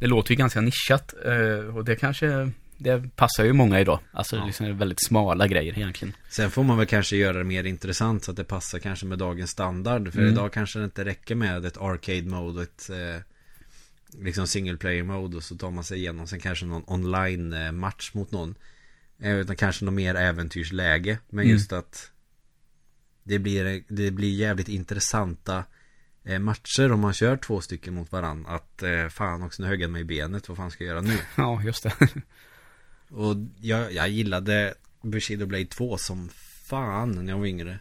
det låter ju ganska nischat. eh, Och det kanske, det passar ju många idag. Alltså Ja. liksom väldigt smala grejer egentligen. Sen får man väl kanske göra det mer intressant så att det passar kanske med dagens standard. För Mm. idag kanske det inte räcker med ett arcade mode och ett eh, liksom single player mode och så tar man sig igenom sen kanske någon online eh, match mot någon. Eh, utan kanske något mer äventyrsläge. Men Mm. just att det blir, det blir jävligt intressanta eh, matcher om man kör två stycken mot varann. Att eh, fan också nu högg jag mig i benet, vad fan ska jag göra nu? Ja, just det. Och jag, jag gillade Bushido Blade 2 som fan när jag var yngre.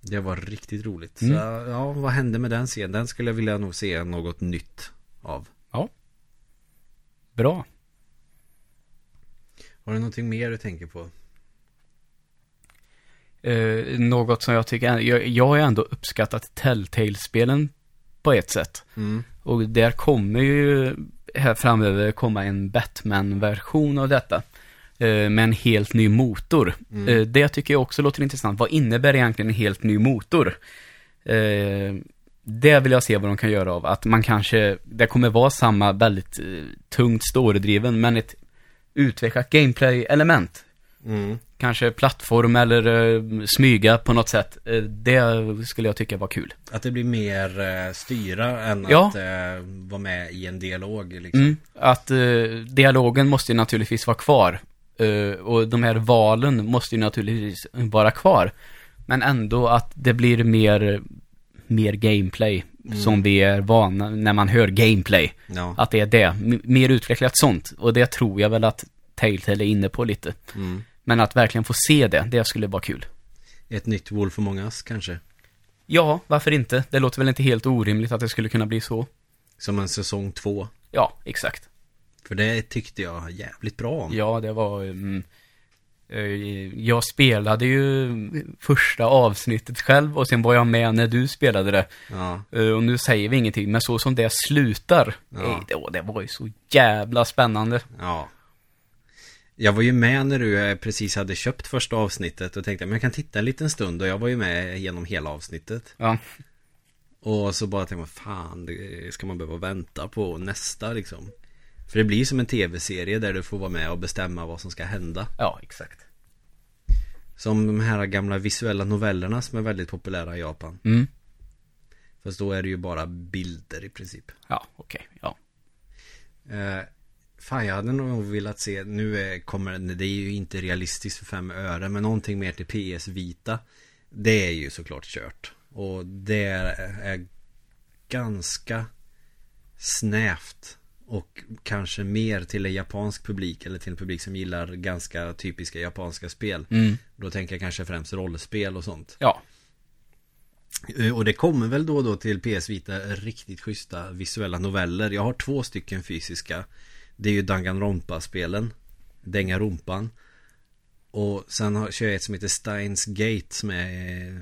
Det var riktigt roligt. Mm. Så ja, vad hände med den serien? Den skulle jag vilja nog se något nytt av. Bra. Har du någonting mer du tänker på? Eh, något som jag tycker, jag, jag har ändå uppskattat Telltale-spelen på ett sätt. Mm. Och där kommer ju här framöver komma en Batman-version av detta. eh, med en helt ny motor. Mm. Eh, det tycker jag också låter intressant. Vad innebär egentligen en helt ny motor? Eh, det vill jag se vad de kan göra av. Att man kanske, det kommer vara samma väldigt tungt storydriven, men ett utvecklat gameplay-element. Mm. Kanske plattform eller eh, smyga på något sätt. Eh, det skulle jag tycka var kul. Att det blir mer eh, styra än Ja. att vara med i en dialog liksom. Mm, att dialogen måste ju naturligtvis vara kvar. Och de här valen måste ju naturligtvis vara kvar. Men ändå att det blir mer, mer gameplay. Som vi är vana när man hör gameplay. Ja. Att det är det. M- mer utvecklat sånt. Och det tror jag väl att Telltale är inne på lite. Mm. Men att verkligen få se det, det skulle vara kul. Ett nytt Wolf Among Us kanske. Ja, varför inte? Det låter väl inte helt orimligt att det skulle kunna bli så. Som en säsong två. Ja, exakt. För det tyckte jag jävligt bra om. Ja, det var... mm, eh, jag spelade ju första avsnittet själv och sen var jag med när du spelade det. Ja. Eh, Och nu säger vi ingenting, men så som det slutar, Ja. eh, det, det var ju så jävla spännande. ja. Jag var ju med när du eh, precis hade köpt första avsnittet och tänkte men jag kan titta en liten stund och jag var ju med genom hela avsnittet. Ja, Och så bara tänkte man fan, det ska man behöva vänta på nästa liksom. För det blir som en tv-serie där du får vara med och bestämma vad som ska hända. ja exakt. Som de här gamla visuella novellerna som är väldigt populära i Japan. Mm. Fast då är det ju bara bilder i princip. Ja, okej, ja. Fan, jag hade nog velat se, nu är, kommer det är ju inte realistiskt för fem öre, men någonting mer till PS Vita. Det är ju såklart kört. Och det är, är ganska snävt. Och kanske mer till en japansk publik eller till en publik som gillar ganska typiska japanska spel. Mm. Då tänker jag kanske främst rollspel och sånt. Ja, Eh, Och det kommer väl då och då till PS Vita riktigt schyssta visuella noveller. Jag har två stycken fysiska. Det är ju Danganronpa-spelen. Dänga rumpan. Och sen har, kör jag ett som heter Steins Gate som är eh,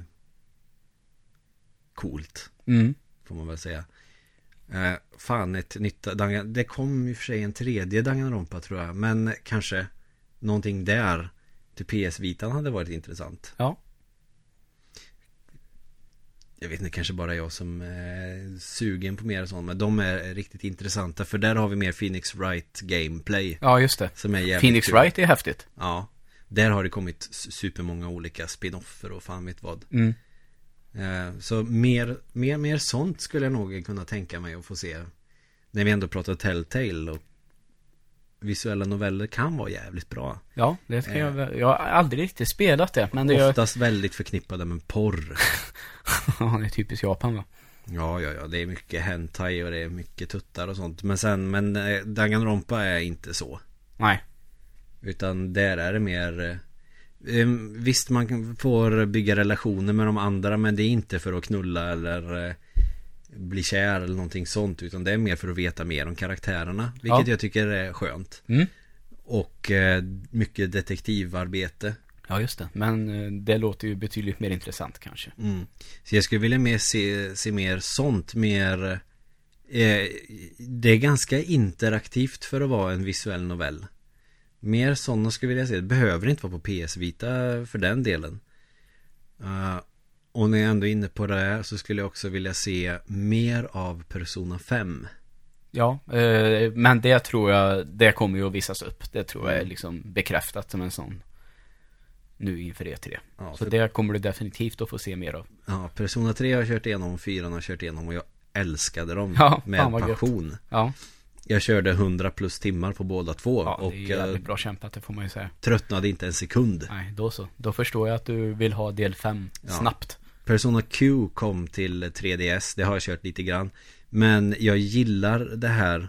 coolt. mm. Får man väl säga. Eh, fan ett nytt Dangan, Det kom i och för sig en tredje Danganronpa tror jag. Men kanske någonting där till PS Vitan hade varit intressant. ja. Jag vet inte, kanske bara jag som är sugen på mer sånt. Men de är riktigt intressanta. För där har vi mer Phoenix Wright gameplay. Ja, just det. Som är Phoenix kul. Wright är häftigt. Ja. Där har det kommit supermånga olika spin-offer och fan vet vad. Mm. Eh, Så mer, mer, mer sånt skulle jag nog kunna tänka mig att få se. När vi ändå pratar Telltale och visuella noveller kan vara jävligt bra. Ja, det Eh. jag väl- Jag har aldrig riktigt spelat det, men det är, Oftast väldigt förknippade med porr. ja, det är typiskt Japan va? Ja, ja, ja, det är mycket hentai och det är mycket tuttar och sånt. Men sen, men eh, Danganronpa är inte så. Nej. Utan där är det mer eh, Visst man får bygga relationer med de andra men det är inte för att knulla eller eh, bli kär eller någonting sånt utan det är mer för att veta mer om karaktärerna Vilket Ja. jag tycker är skönt Mm. Och mycket detektivarbete Ja, just det. Men eh, det låter ju betydligt mer intressant kanske. mm. Så jag skulle vilja mer se, se mer sånt Mer eh, Det är ganska interaktivt för att vara en visuell novell Mer sådana skulle jag vilja se. Det behöver inte vara på PS Vita för den delen. Uh, och när jag ändå är inne på det så skulle jag också vilja se mer av Persona 5. Ja, eh, men det tror jag, det kommer ju att visas upp. Det tror jag är Mm. liksom bekräftat som en sån nu inför E3. Ja, Så för, det kommer du definitivt att få se mer av. ja, Persona 3 har jag kört igenom, 4 har jag kört igenom och jag älskade dem Ja, med gött. passion. Ja, Jag körde 100 plus timmar på båda två ja och det är eh, jävligt bra kämpat, det får man ju säga. tröttnade inte en sekund. Nej, då så. Då förstår jag att du vill ha del 5 Ja. snabbt. Persona Q kom till 3DS, det har jag kört lite grann. Men jag gillar det här.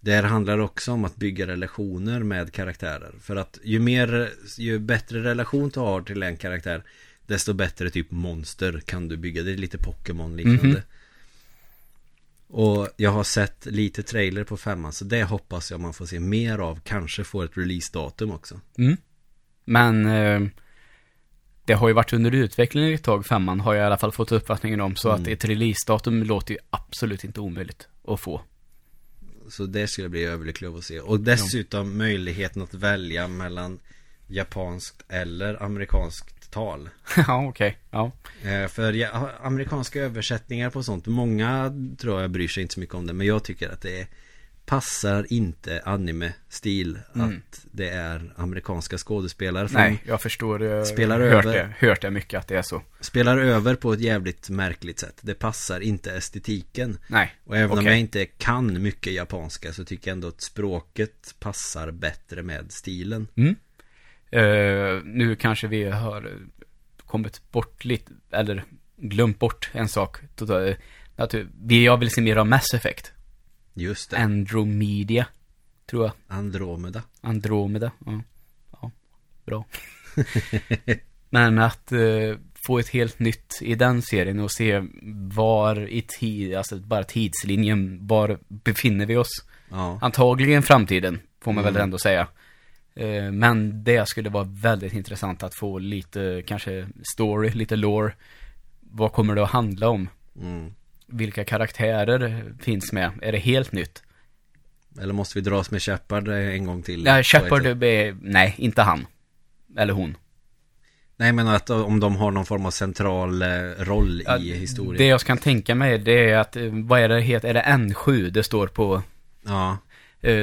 Det här handlar också om att bygga relationer med karaktärer. För att ju mer, ju bättre relation du har till en karaktär, desto bättre typ monster kan du bygga. Det är lite Pokémon liknande. Mhm. Och jag har sett lite trailer på femman, så det hoppas jag man får se mer av. Kanske får ett releasedatum också. Mm. Men eh, det har ju varit under utveckling ett tag, femman, har jag i alla fall fått uppfattningen om. Så Mm. att ett releasedatum låter ju absolut inte omöjligt att få. Så det skulle jag bli överlycklig av att se. Och dessutom möjligheten att välja mellan japanskt eller amerikanskt tal. ja, okej. Ja. Eh, För ja, amerikanska översättningar på sånt, många tror jag bryr sig inte så mycket om det. Men jag tycker att det passar inte anime-stil att det är amerikanska skådespelare. Nej, jag förstår. Jag Spelar hört över. det, hört det mycket att det är så. Spelar över på ett jävligt märkligt sätt. Det passar inte estetiken. Nej. Och även om Okej. jag inte kan mycket japanska så tycker jag ändå att språket passar bättre med stilen. Mm. Eh, nu kanske vi har eh, kommit bort lite, eller glömt bort en sak. Att vi, jag vill se mer av Mass Effect. Just det. Andromeda, tror jag. Andromeda. Andromeda. Ja, ja bra. Men att eh, få ett helt nytt i den serien och se var i tid, alltså bara tidslinjen, var befinner vi oss? Ja. Antagligen framtiden, får man Mm. väl ändå säga. Eh, Men det skulle vara väldigt intressant att få lite, kanske story, lite lore. Vad kommer det att handla om? Mm. Vilka karaktärer finns med? Är det helt nytt? Eller måste vi dras med Shepard en gång till? Nej, Shepard, är, nej, inte han. Eller hon. Nej men att eh, om de har någon form av central eh, roll Ja, i historien. Det jag kan tänka mig, det är att, eh, vad är det heter? Är det N7 det står på? Ja.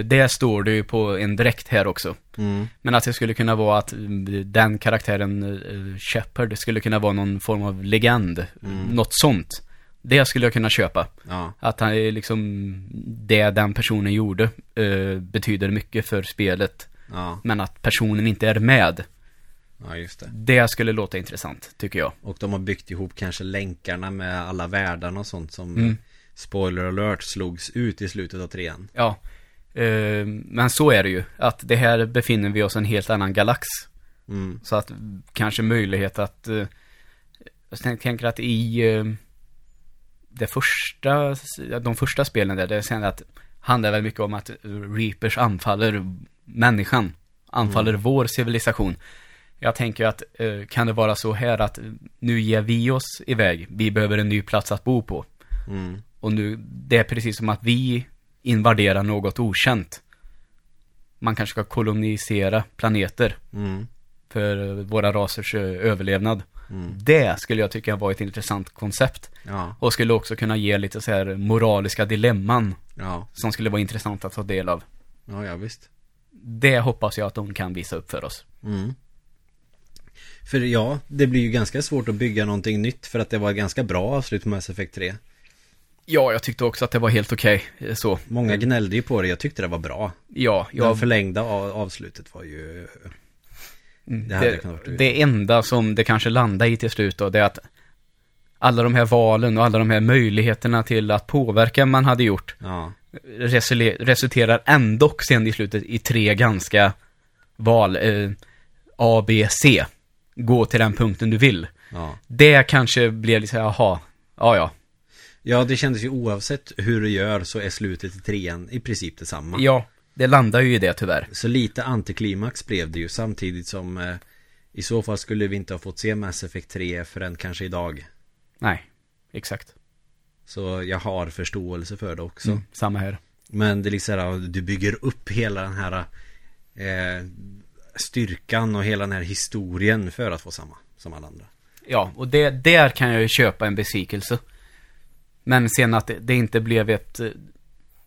Det står det ju på en dräkt här också. Mm. Men att det skulle kunna vara att den karaktären, Shepard, skulle kunna vara någon form av legend. Mm. Något sånt. Det skulle jag kunna köpa. Ja. Att han är liksom, det den personen gjorde eh, betyder mycket för spelet. Ja. Men att personen inte är med. Ja just det. Det skulle låta intressant, tycker jag. Och de har byggt ihop kanske länkarna med alla världarna och sånt som Mm. Spoiler alert slogs ut i slutet av trean. Ja, eh, men så är det ju. Att det här befinner vi oss i en helt annan galax. Mm. Så att kanske möjlighet att, eh, jag tänk- tänker att i eh, det första, de första spelen där, det är att handlar väl mycket om att Reapers anfaller människan, anfaller vår civilisation. Jag tänker att, eh, kan det vara så här att nu ger vi oss iväg, vi behöver en ny plats att bo på. Mm. Och nu, det är precis som att vi invaderar något okänt. Man kanske ska kolonisera planeter Mm. för våra rasers eh, överlevnad. Mm. Det skulle jag tycka var ett intressant koncept. Ja. Och skulle också kunna ge lite så här moraliska dilemman Ja. som skulle vara intressant att ta del av. Ja, ja visst. Det hoppas jag att de kan visa upp för oss. Mm. För ja, det blir ju ganska svårt att bygga någonting nytt för att det var ganska bra avslut på Mass Effect 3. Ja, jag tyckte också att det var helt okej. eh, Så. Många gnällde ju på det, jag tyckte det var bra. Ja, Det jag, förlängda av- avslutet var ju... Mm, Det hade det, kunnat vara det enda som det kanske landar i till slut då, det är att alla de här valen och alla de här möjligheterna till att påverka man hade gjort Ja. resulterar ändå sen i slutet i tre ganska val. Eh, A, B, C. Gå till den punkten du vill. Ja. Det kanske blir lite så här, jaha, ja ja. Ja, det kändes ju oavsett hur du gör så är slutet i trean i princip detsamma. Ja, det landar ju i det tyvärr. Så lite antiklimax blev det ju samtidigt som eh, i så fall skulle vi inte ha fått se Mass Effect 3 förrän kanske idag. Nej, exakt. Så jag har förståelse för det också. Mm, samma här. Men det är liksom här, du bygger upp hela den här eh, styrkan och hela den här historien för att få samma som alla andra. Ja, och det, där kan jag ju köpa en besvikelse. Men sen att det, det inte blev ett...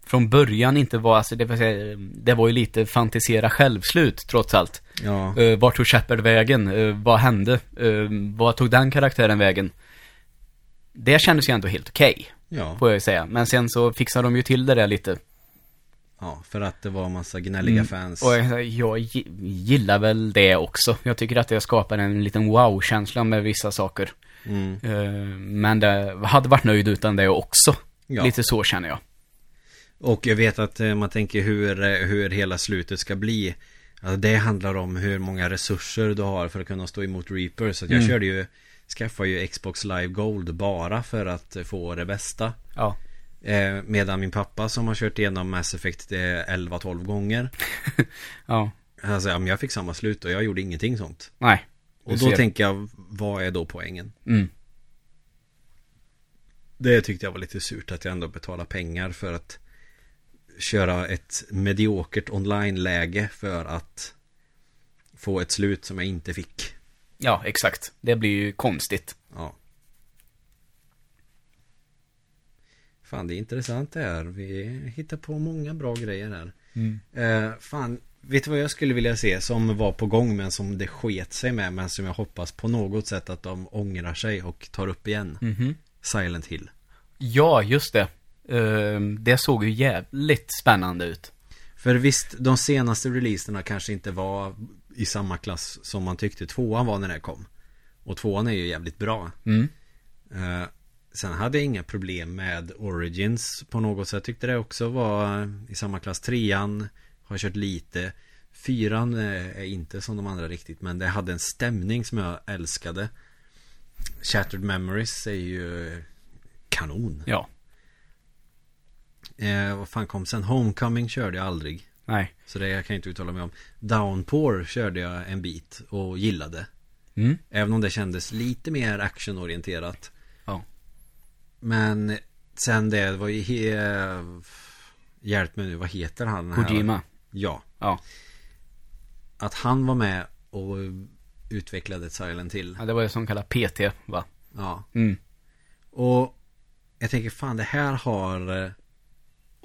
Från början inte var, alltså det, säga, det var ju lite fantisera självslut trots allt. Ja, Uh, vart tog Shepard vägen? Eh, vad hände? Uh, vad tog den karaktären vägen? Det kändes ju ändå helt okej, ja, får jag säga. Men sen så fixade de ju till det där lite. ja, för att det var en massa gnälliga Mm. fans. Och jag, jag gi- gillar väl det också. Jag tycker att det skapar en liten wow-känsla med vissa saker. Mm. Men det hade varit nöjd utan det också. Ja. Lite så känner jag. Och jag vet att eh, man tänker hur, eh, hur hela slutet ska bli. Alltså det handlar om hur många resurser du har för att kunna stå emot Reaper. Så jag Mm. körde ju, skaffade ju Xbox Live Gold bara för att eh, få det bästa. Ja. Eh, medan min pappa som har kört igenom Mass Effect eh, 11-12 gånger. Ja. Alltså, ja, men jag fick samma slut och jag gjorde ingenting sånt. Nej. Och då tänker jag, vad är då poängen? Mm. Det tyckte jag var lite surt att jag ändå betalar pengar för att köra ett mediokert online-läge för att få ett slut som jag inte fick. Ja, exakt. Det blir ju konstigt. Ja. Fan, det är intressant det här. Vi hittar på många bra grejer här. Mm. Eh, fan, vet du vad jag skulle vilja se som var på gång men som det sket sig med men som jag hoppas på något sätt att de ångrar sig och tar upp igen. Mhm. Silent Hill. Ja, just det. Ehm, det såg ju jävligt spännande ut. För visst, de senaste releaserna kanske inte var i samma klass som man tyckte tvåan var när det kom. Och tvåan är ju jävligt bra. Mm. Eh, sen hade jag inga problem med Origins på något sätt. Jag tyckte det också var i samma klass. Trean har kört lite. Fyran eh, är inte som de andra riktigt. Men det hade en stämning som jag älskade. Shattered Memories är ju kanon. Ja. Eh, vad fan kom sen? Homecoming körde jag aldrig. Nej. Så det jag kan jag inte uttala mig om. Downpour körde jag en bit och gillade. Mm. Även om det kändes lite mer actionorienterat. Ja. Men sen det, var ju he... Hjälp mig nu, vad heter han? Kojima. Ja. Ja. Att han var med och utvecklade Silent Hill. ja. Det var ju som kallas PT, va? Ja. Mm. Och jag tänker fan det här har...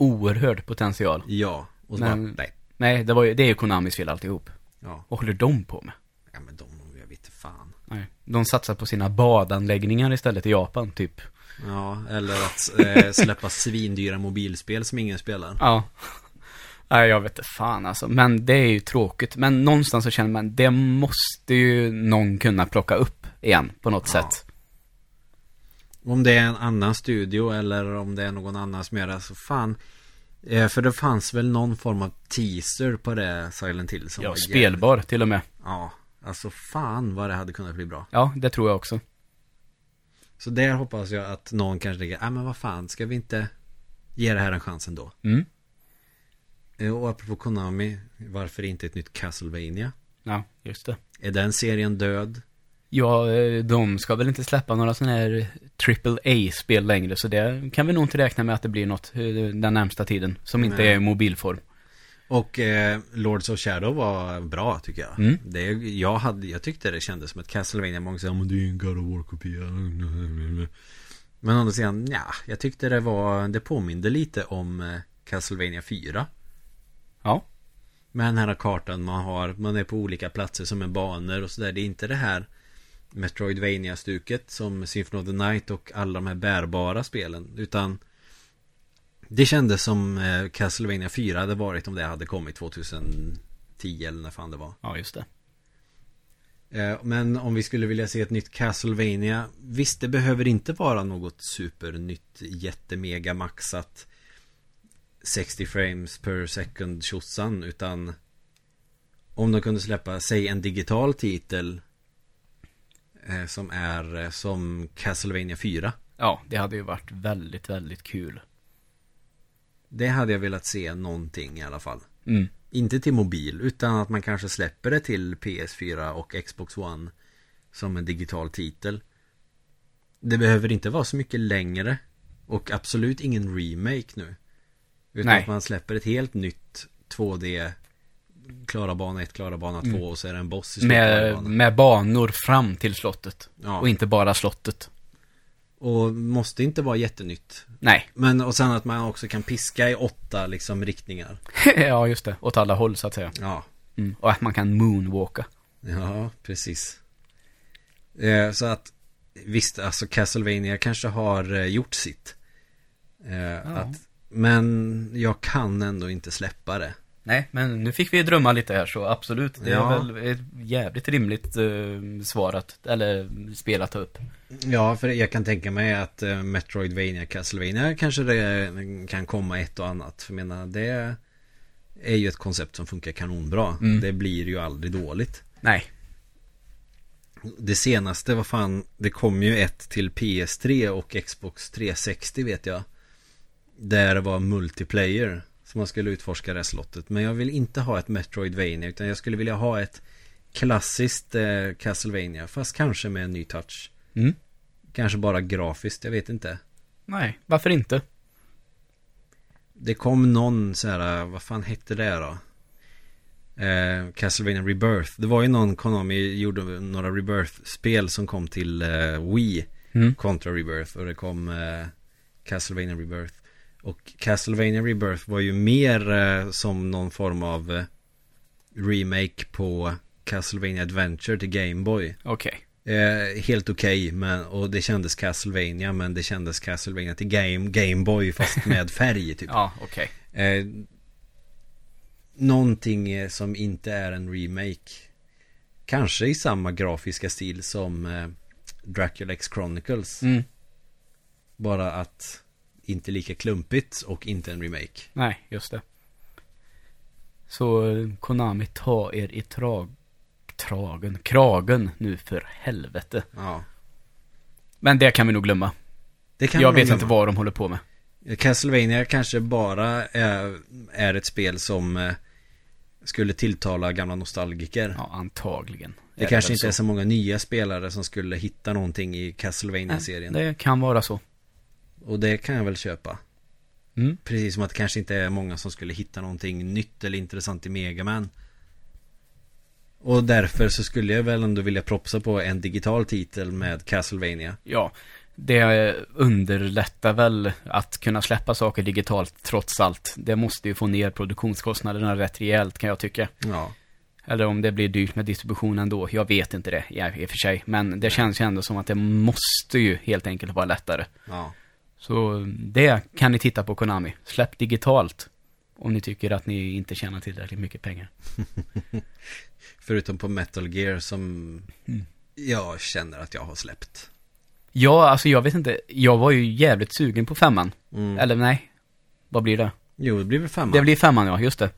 Oerhörd potential. Ja. Och så Men- bara, nej. Nej, det var ju, det är ju Konamis fel alltihop. Ja. Vad håller de på med? ja, men de, jag vet inte fan. Nej. De satsar på sina badanläggningar istället i Japan, typ. Ja, eller att eh, släppa svindyra mobilspel som ingen spelar. Ja. Nej, jag vet inte fan alltså. Men det är ju tråkigt. Men någonstans så känner man, det måste ju någon kunna plocka upp igen på något Ja. sätt. Om det är en annan studio eller om det är någon annan som gör det så fan eh, För det fanns väl någon form av teaser på det Silent Hill som Ja, spelbar till och med. Ja, alltså fan vad det hade kunnat bli bra Ja, det tror jag också. Så där hoppas jag att någon kanske tänker, nej men vad fan, ska vi inte ge det här en chans ändå? Mm. Eh, Och apropå Konami, varför inte ett nytt Castlevania? Ja, just det. Är den serien död? Ja, eh, de ska väl inte släppa några sådana här AAA-spel längre, så det kan vi nog inte räkna med att det blir något eh, den närmsta tiden, som inte Nej. är i mobilform. Och eh, Lords of Shadow var bra tycker jag. Mm. Det, jag, hade, jag tyckte det kändes som ett Castlevania. Många säger att det är en God of War-kopia. Men å andra sidan, ja, jag tyckte det var, det påminde lite om eh, Castlevania 4. Ja. Med den här kartan man har, man är på olika platser som är banor och sådär. Det är inte det här Metroidvania-stuket som Symphony of the Night och alla de här bärbara spelen. Utan det kändes som eh, Castlevania 4 hade varit om det hade kommit 2010 eller när fan det var. Ja, just det. Eh, Men om vi skulle vilja se ett nytt Castlevania Visst, det behöver inte vara något supernytt jättemega maxat 60 frames per second tjosan utan Om de kunde släppa, säg en digital titel Som är eh, som Castlevania 4 Ja, det hade ju varit väldigt, väldigt kul. Det hade jag velat se någonting i alla fall Mm. Inte till mobil utan att man kanske släpper det till PS4 och Xbox One Som en digital titel Det behöver inte vara så mycket längre Och absolut ingen remake nu Utan Nej. att man släpper ett helt nytt 2D Klara bana 1, klara bana 2 Mm. och så är det en boss i Med, med banor fram till slottet. Ja. Och inte bara slottet. Och måste inte vara jättenytt Nej. Men och sen att man också kan piska i åtta liksom riktningar ja, just det. Åt alla håll, så att säga. Ja Mm. Och att man kan moonwalka. Ja, precis. Eh, så att visst, alltså Castlevania kanske har eh, gjort sitt. Eh, att, men jag kan ändå inte släppa det. Nej, men nu fick vi drömma lite här, så absolut. Det Ja. är väl ett jävligt rimligt uh, svar att, eller spel att ta upp. Ja, för jag kan tänka mig att eh, Metroidvania, Castlevania kanske det kan komma ett och annat. För jag menar, det är ju ett koncept som funkar kanonbra. Mm. Det blir ju aldrig dåligt. Nej. Det senaste, vad fan, det kom ju ett till PS3 och Xbox 360 vet jag. Där det var multiplayer. Som man skulle utforska det slottet. Men jag vill inte ha ett Metroidvania utan jag skulle vilja ha ett klassiskt eh, Castlevania. Fast kanske med en ny touch. Mm. Kanske bara grafiskt, jag vet inte. Nej, varför inte? Det kom någon så här, vad fan hette det då? Eh, Castlevania Rebirth. Det var ju någon Konami gjorde några Rebirth-spel som kom till eh, Wii. Mm. Contra Rebirth och det kom eh, Castlevania Rebirth. Och Castlevania Rebirth var ju mer eh, som någon form av eh, remake på Castlevania Adventure till Game Boy. Okej. Eh, helt okej, men och det kändes Castlevania, men det kändes Castlevania till Game, Game Boy fast med färg typ. Ja, okej. Eh, någonting eh, som inte är en remake. Kanske i samma grafiska stil som eh, Dracula X Chronicles. Mm. Bara att inte lika klumpigt och inte en remake. Nej, just det. Så Konami, ta er i trag... Tragen, kragen nu för helvete. Ja. Men det kan vi nog glömma. Det kan Jag vet glömma. inte vad de håller på med. Castlevania kanske bara är, är ett spel som eh, skulle tilltala gamla nostalgiker. Ja, antagligen. det kanske inte är så många nya spelare som skulle hitta någonting i Castlevania-serien. Det kan vara så. Och det kan jag väl köpa. Mm. Precis som att det kanske inte är många som skulle hitta någonting nytt eller intressant i Megaman. Och därför så skulle jag väl ändå vilja propsa på en digital titel med Castlevania. Ja, det underlättar väl att kunna släppa saker digitalt trots allt. Det måste ju få ner produktionskostnaderna rätt rejält kan jag tycka. Ja. Eller om det blir dyrt med distribution ändå. Jag vet inte det i i och för sig. Men det känns ju ändå som att det måste ju helt enkelt vara lättare. Ja. Så det kan ni titta på Konami. Släpp digitalt. Om ni tycker att ni inte tjänar tillräckligt mycket pengar. Förutom på Metal Gear som Mm. jag känner att jag har släppt. Ja, alltså jag vet inte. Jag var ju jävligt sugen på femman. Mm. Eller nej. Vad blir det? Jo, det blir väl femma. Det blir femman ja, just det.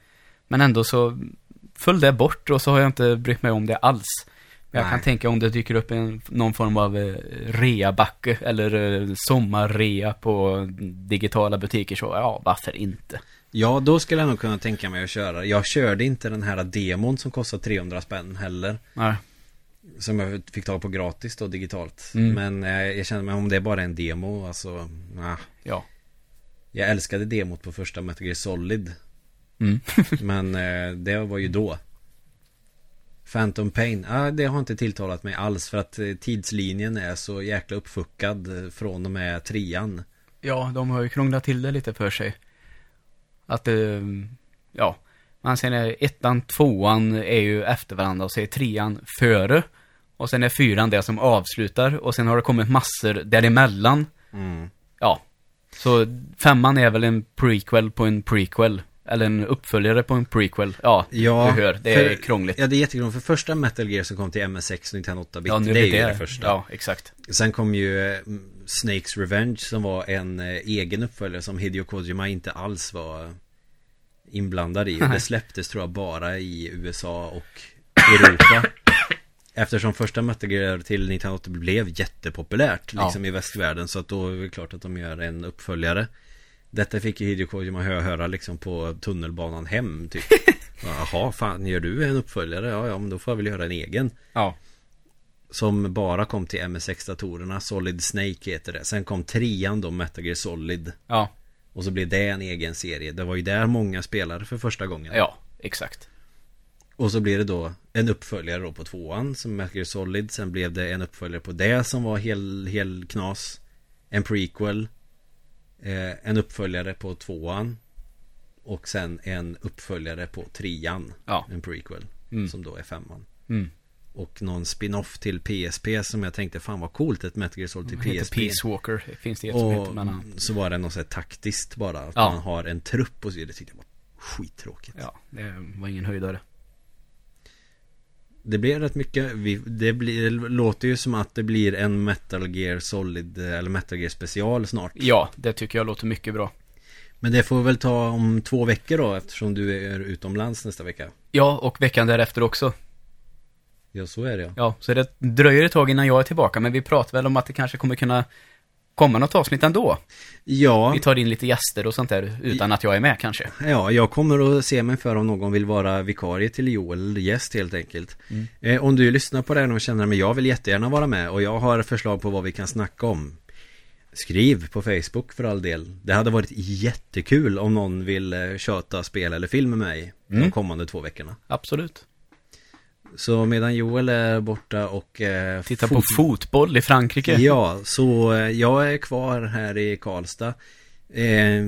Men ändå så föll det bort och så har jag inte brytt mig om det alls. Jag Nej. kan tänka om det dyker upp en, någon form av eh, reabacke eller eh, sommarrea på digitala butiker så ja, varför inte? Ja, då skulle jag nog kunna tänka mig att köra. Jag körde inte den här demon som kostar 300 spänn heller. Nej. Som jag fick tag på gratis då digitalt. Mm. Men eh, jag känner mig om det är bara en demo, alltså, nah. Ja. Jag älskade demot på första Metal Gear Solid. Mm. Men eh, det var ju då. Phantom Pain, ah, det har inte tilltalat mig alls för att eh, tidslinjen är så jäkla uppfuckad eh, från och med trean. Ja, de har ju krånglat till det lite för sig. Att, eh, ja. Man ser när ettan, tvåan är ju efter varandra och så är trean före. Och sen är fyran det som avslutar och sen har det kommit massor däremellan. Mm. Ja. Så femman är väl en prequel på en prequel. Eller en uppföljare på en prequel. Ja, Ja, du hör. Det är för- krångligt. Ja, det är jättekrångligt. För första Metal Gear som kom till MS6 och 98-bit, Ja, nu det är ju det det första. Ja, exakt. Sen kom ju eh, Snakes Revenge som var en eh, egen uppföljare som Hideo Kojima inte alls var inblandad i. Och det släpptes tror jag bara i USA och Europa. Eftersom första Metal Gear till 1980 blev jättepopulärt Ja. liksom i västvärlden så att då är det klart att de gör en uppföljare. Detta fick ju Hideo Kojima hö- höra liksom på tunnelbanan hem typ. Jaha, fan gör du en uppföljare? Ja, ja, men då får jag väl göra en egen. Ja. Som bara kom till MS6-datorerna Solid Snake heter det Sen kom trean då, Metal Gear Solid Ja. Och så blev det en egen serie Det var ju där många spelade för första gången Ja, exakt. Och så blev det då en uppföljare då på tvåan Som Metal Gear Solid Sen blev det en uppföljare på det som var hel, hel knas En prequel eh, En uppföljare på tvåan Och sen en uppföljare på trean Ja. En prequel Mm. Som då är femman Mm. Och någon spin-off till PSP som jag tänkte fan vad coolt ett Metal Gear Solid till heter PSP Peace Walker. Finns det ett som heter, Och men så var det något så här taktiskt bara Att Ja. man har en trupp och så Det tyckte jag var skittråkigt Ja, det var ingen höjdare. Det blev rätt mycket vi, Det blir, det låter ju som att det blir en Metal Gear Solid Eller Metal Gear special snart Ja, det tycker jag låter mycket bra. Men det får vi väl ta om två veckor då Eftersom du är utomlands nästa vecka Ja, och veckan därefter också. Ja så är det ja Ja, så det dröjer ett tag innan jag är tillbaka, men vi pratar väl om att det kanske kommer kunna komma något avsnitt ändå. Ja, Vi tar in lite gäster och sånt där, utan att jag är med kanske. Ja, jag kommer att se mig för om någon vill vara vikarie till Joel, gäst helt enkelt. Mm. Eh, om du lyssnar på det här och känner att jag vill jättegärna vara med och jag har förslag på vad vi kan snacka om. Skriv på Facebook för all del. Det hade varit jättekul om någon vill eh, köta spel eller film med mig de Mm. kommande två veckorna. Absolut. Så medan Joel är borta och eh, Titta fot- på fotboll i Frankrike. Ja, så eh, jag är kvar här i Karlstad. Eh,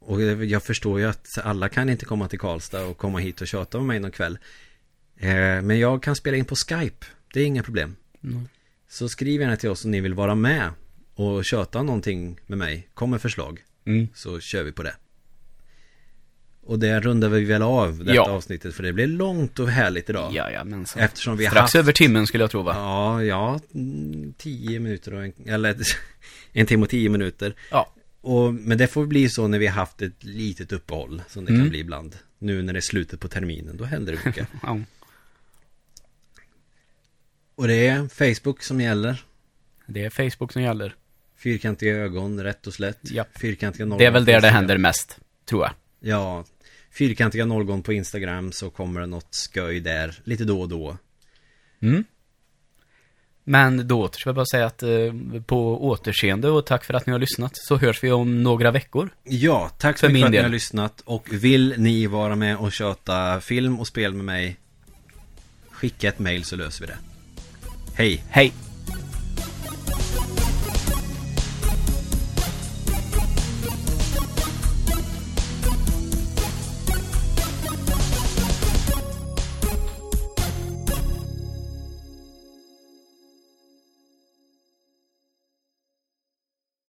och jag förstår ju att alla kan inte komma till Karlstad och komma hit och köta med mig någon kväll. Eh, men jag kan spela in på Skype. Det är inga problem. Mm. Så skriv gärna till oss om ni vill vara med och köta någonting med mig. Kom med förslag. Mm. Så kör vi på det. Och det rundar vi väl av detta Ja. avsnittet för det blir långt och härligt idag. Jajamensan. Eftersom vi Strax haft... över timmen skulle jag tro va? Ja, ja, mm, tio minuter och en, eller en timme och tio minuter. Ja. Och, men det får bli så när vi har haft ett litet uppehåll som det Mm. kan bli ibland. Nu när det är slutet på terminen, då händer det mycket. ja. och det är Facebook som gäller. Det är Facebook som gäller. Fyrkantiga ögon, rätt och slätt. Japp. Fyrkantiga nollgon Det är väl där det händer mest, tror jag. Ja, fyrkantiga nollgon på Instagram så kommer det något sköj där lite då och då. Mm. Men då återstår jag bara säga att eh, på återseende och tack för att ni har lyssnat så hörs vi om några veckor. Ja, tack så För mycket för att ni har lyssnat och vill ni vara med och köta film och spel med mig Skicka ett mail så löser vi det Hej! Hej!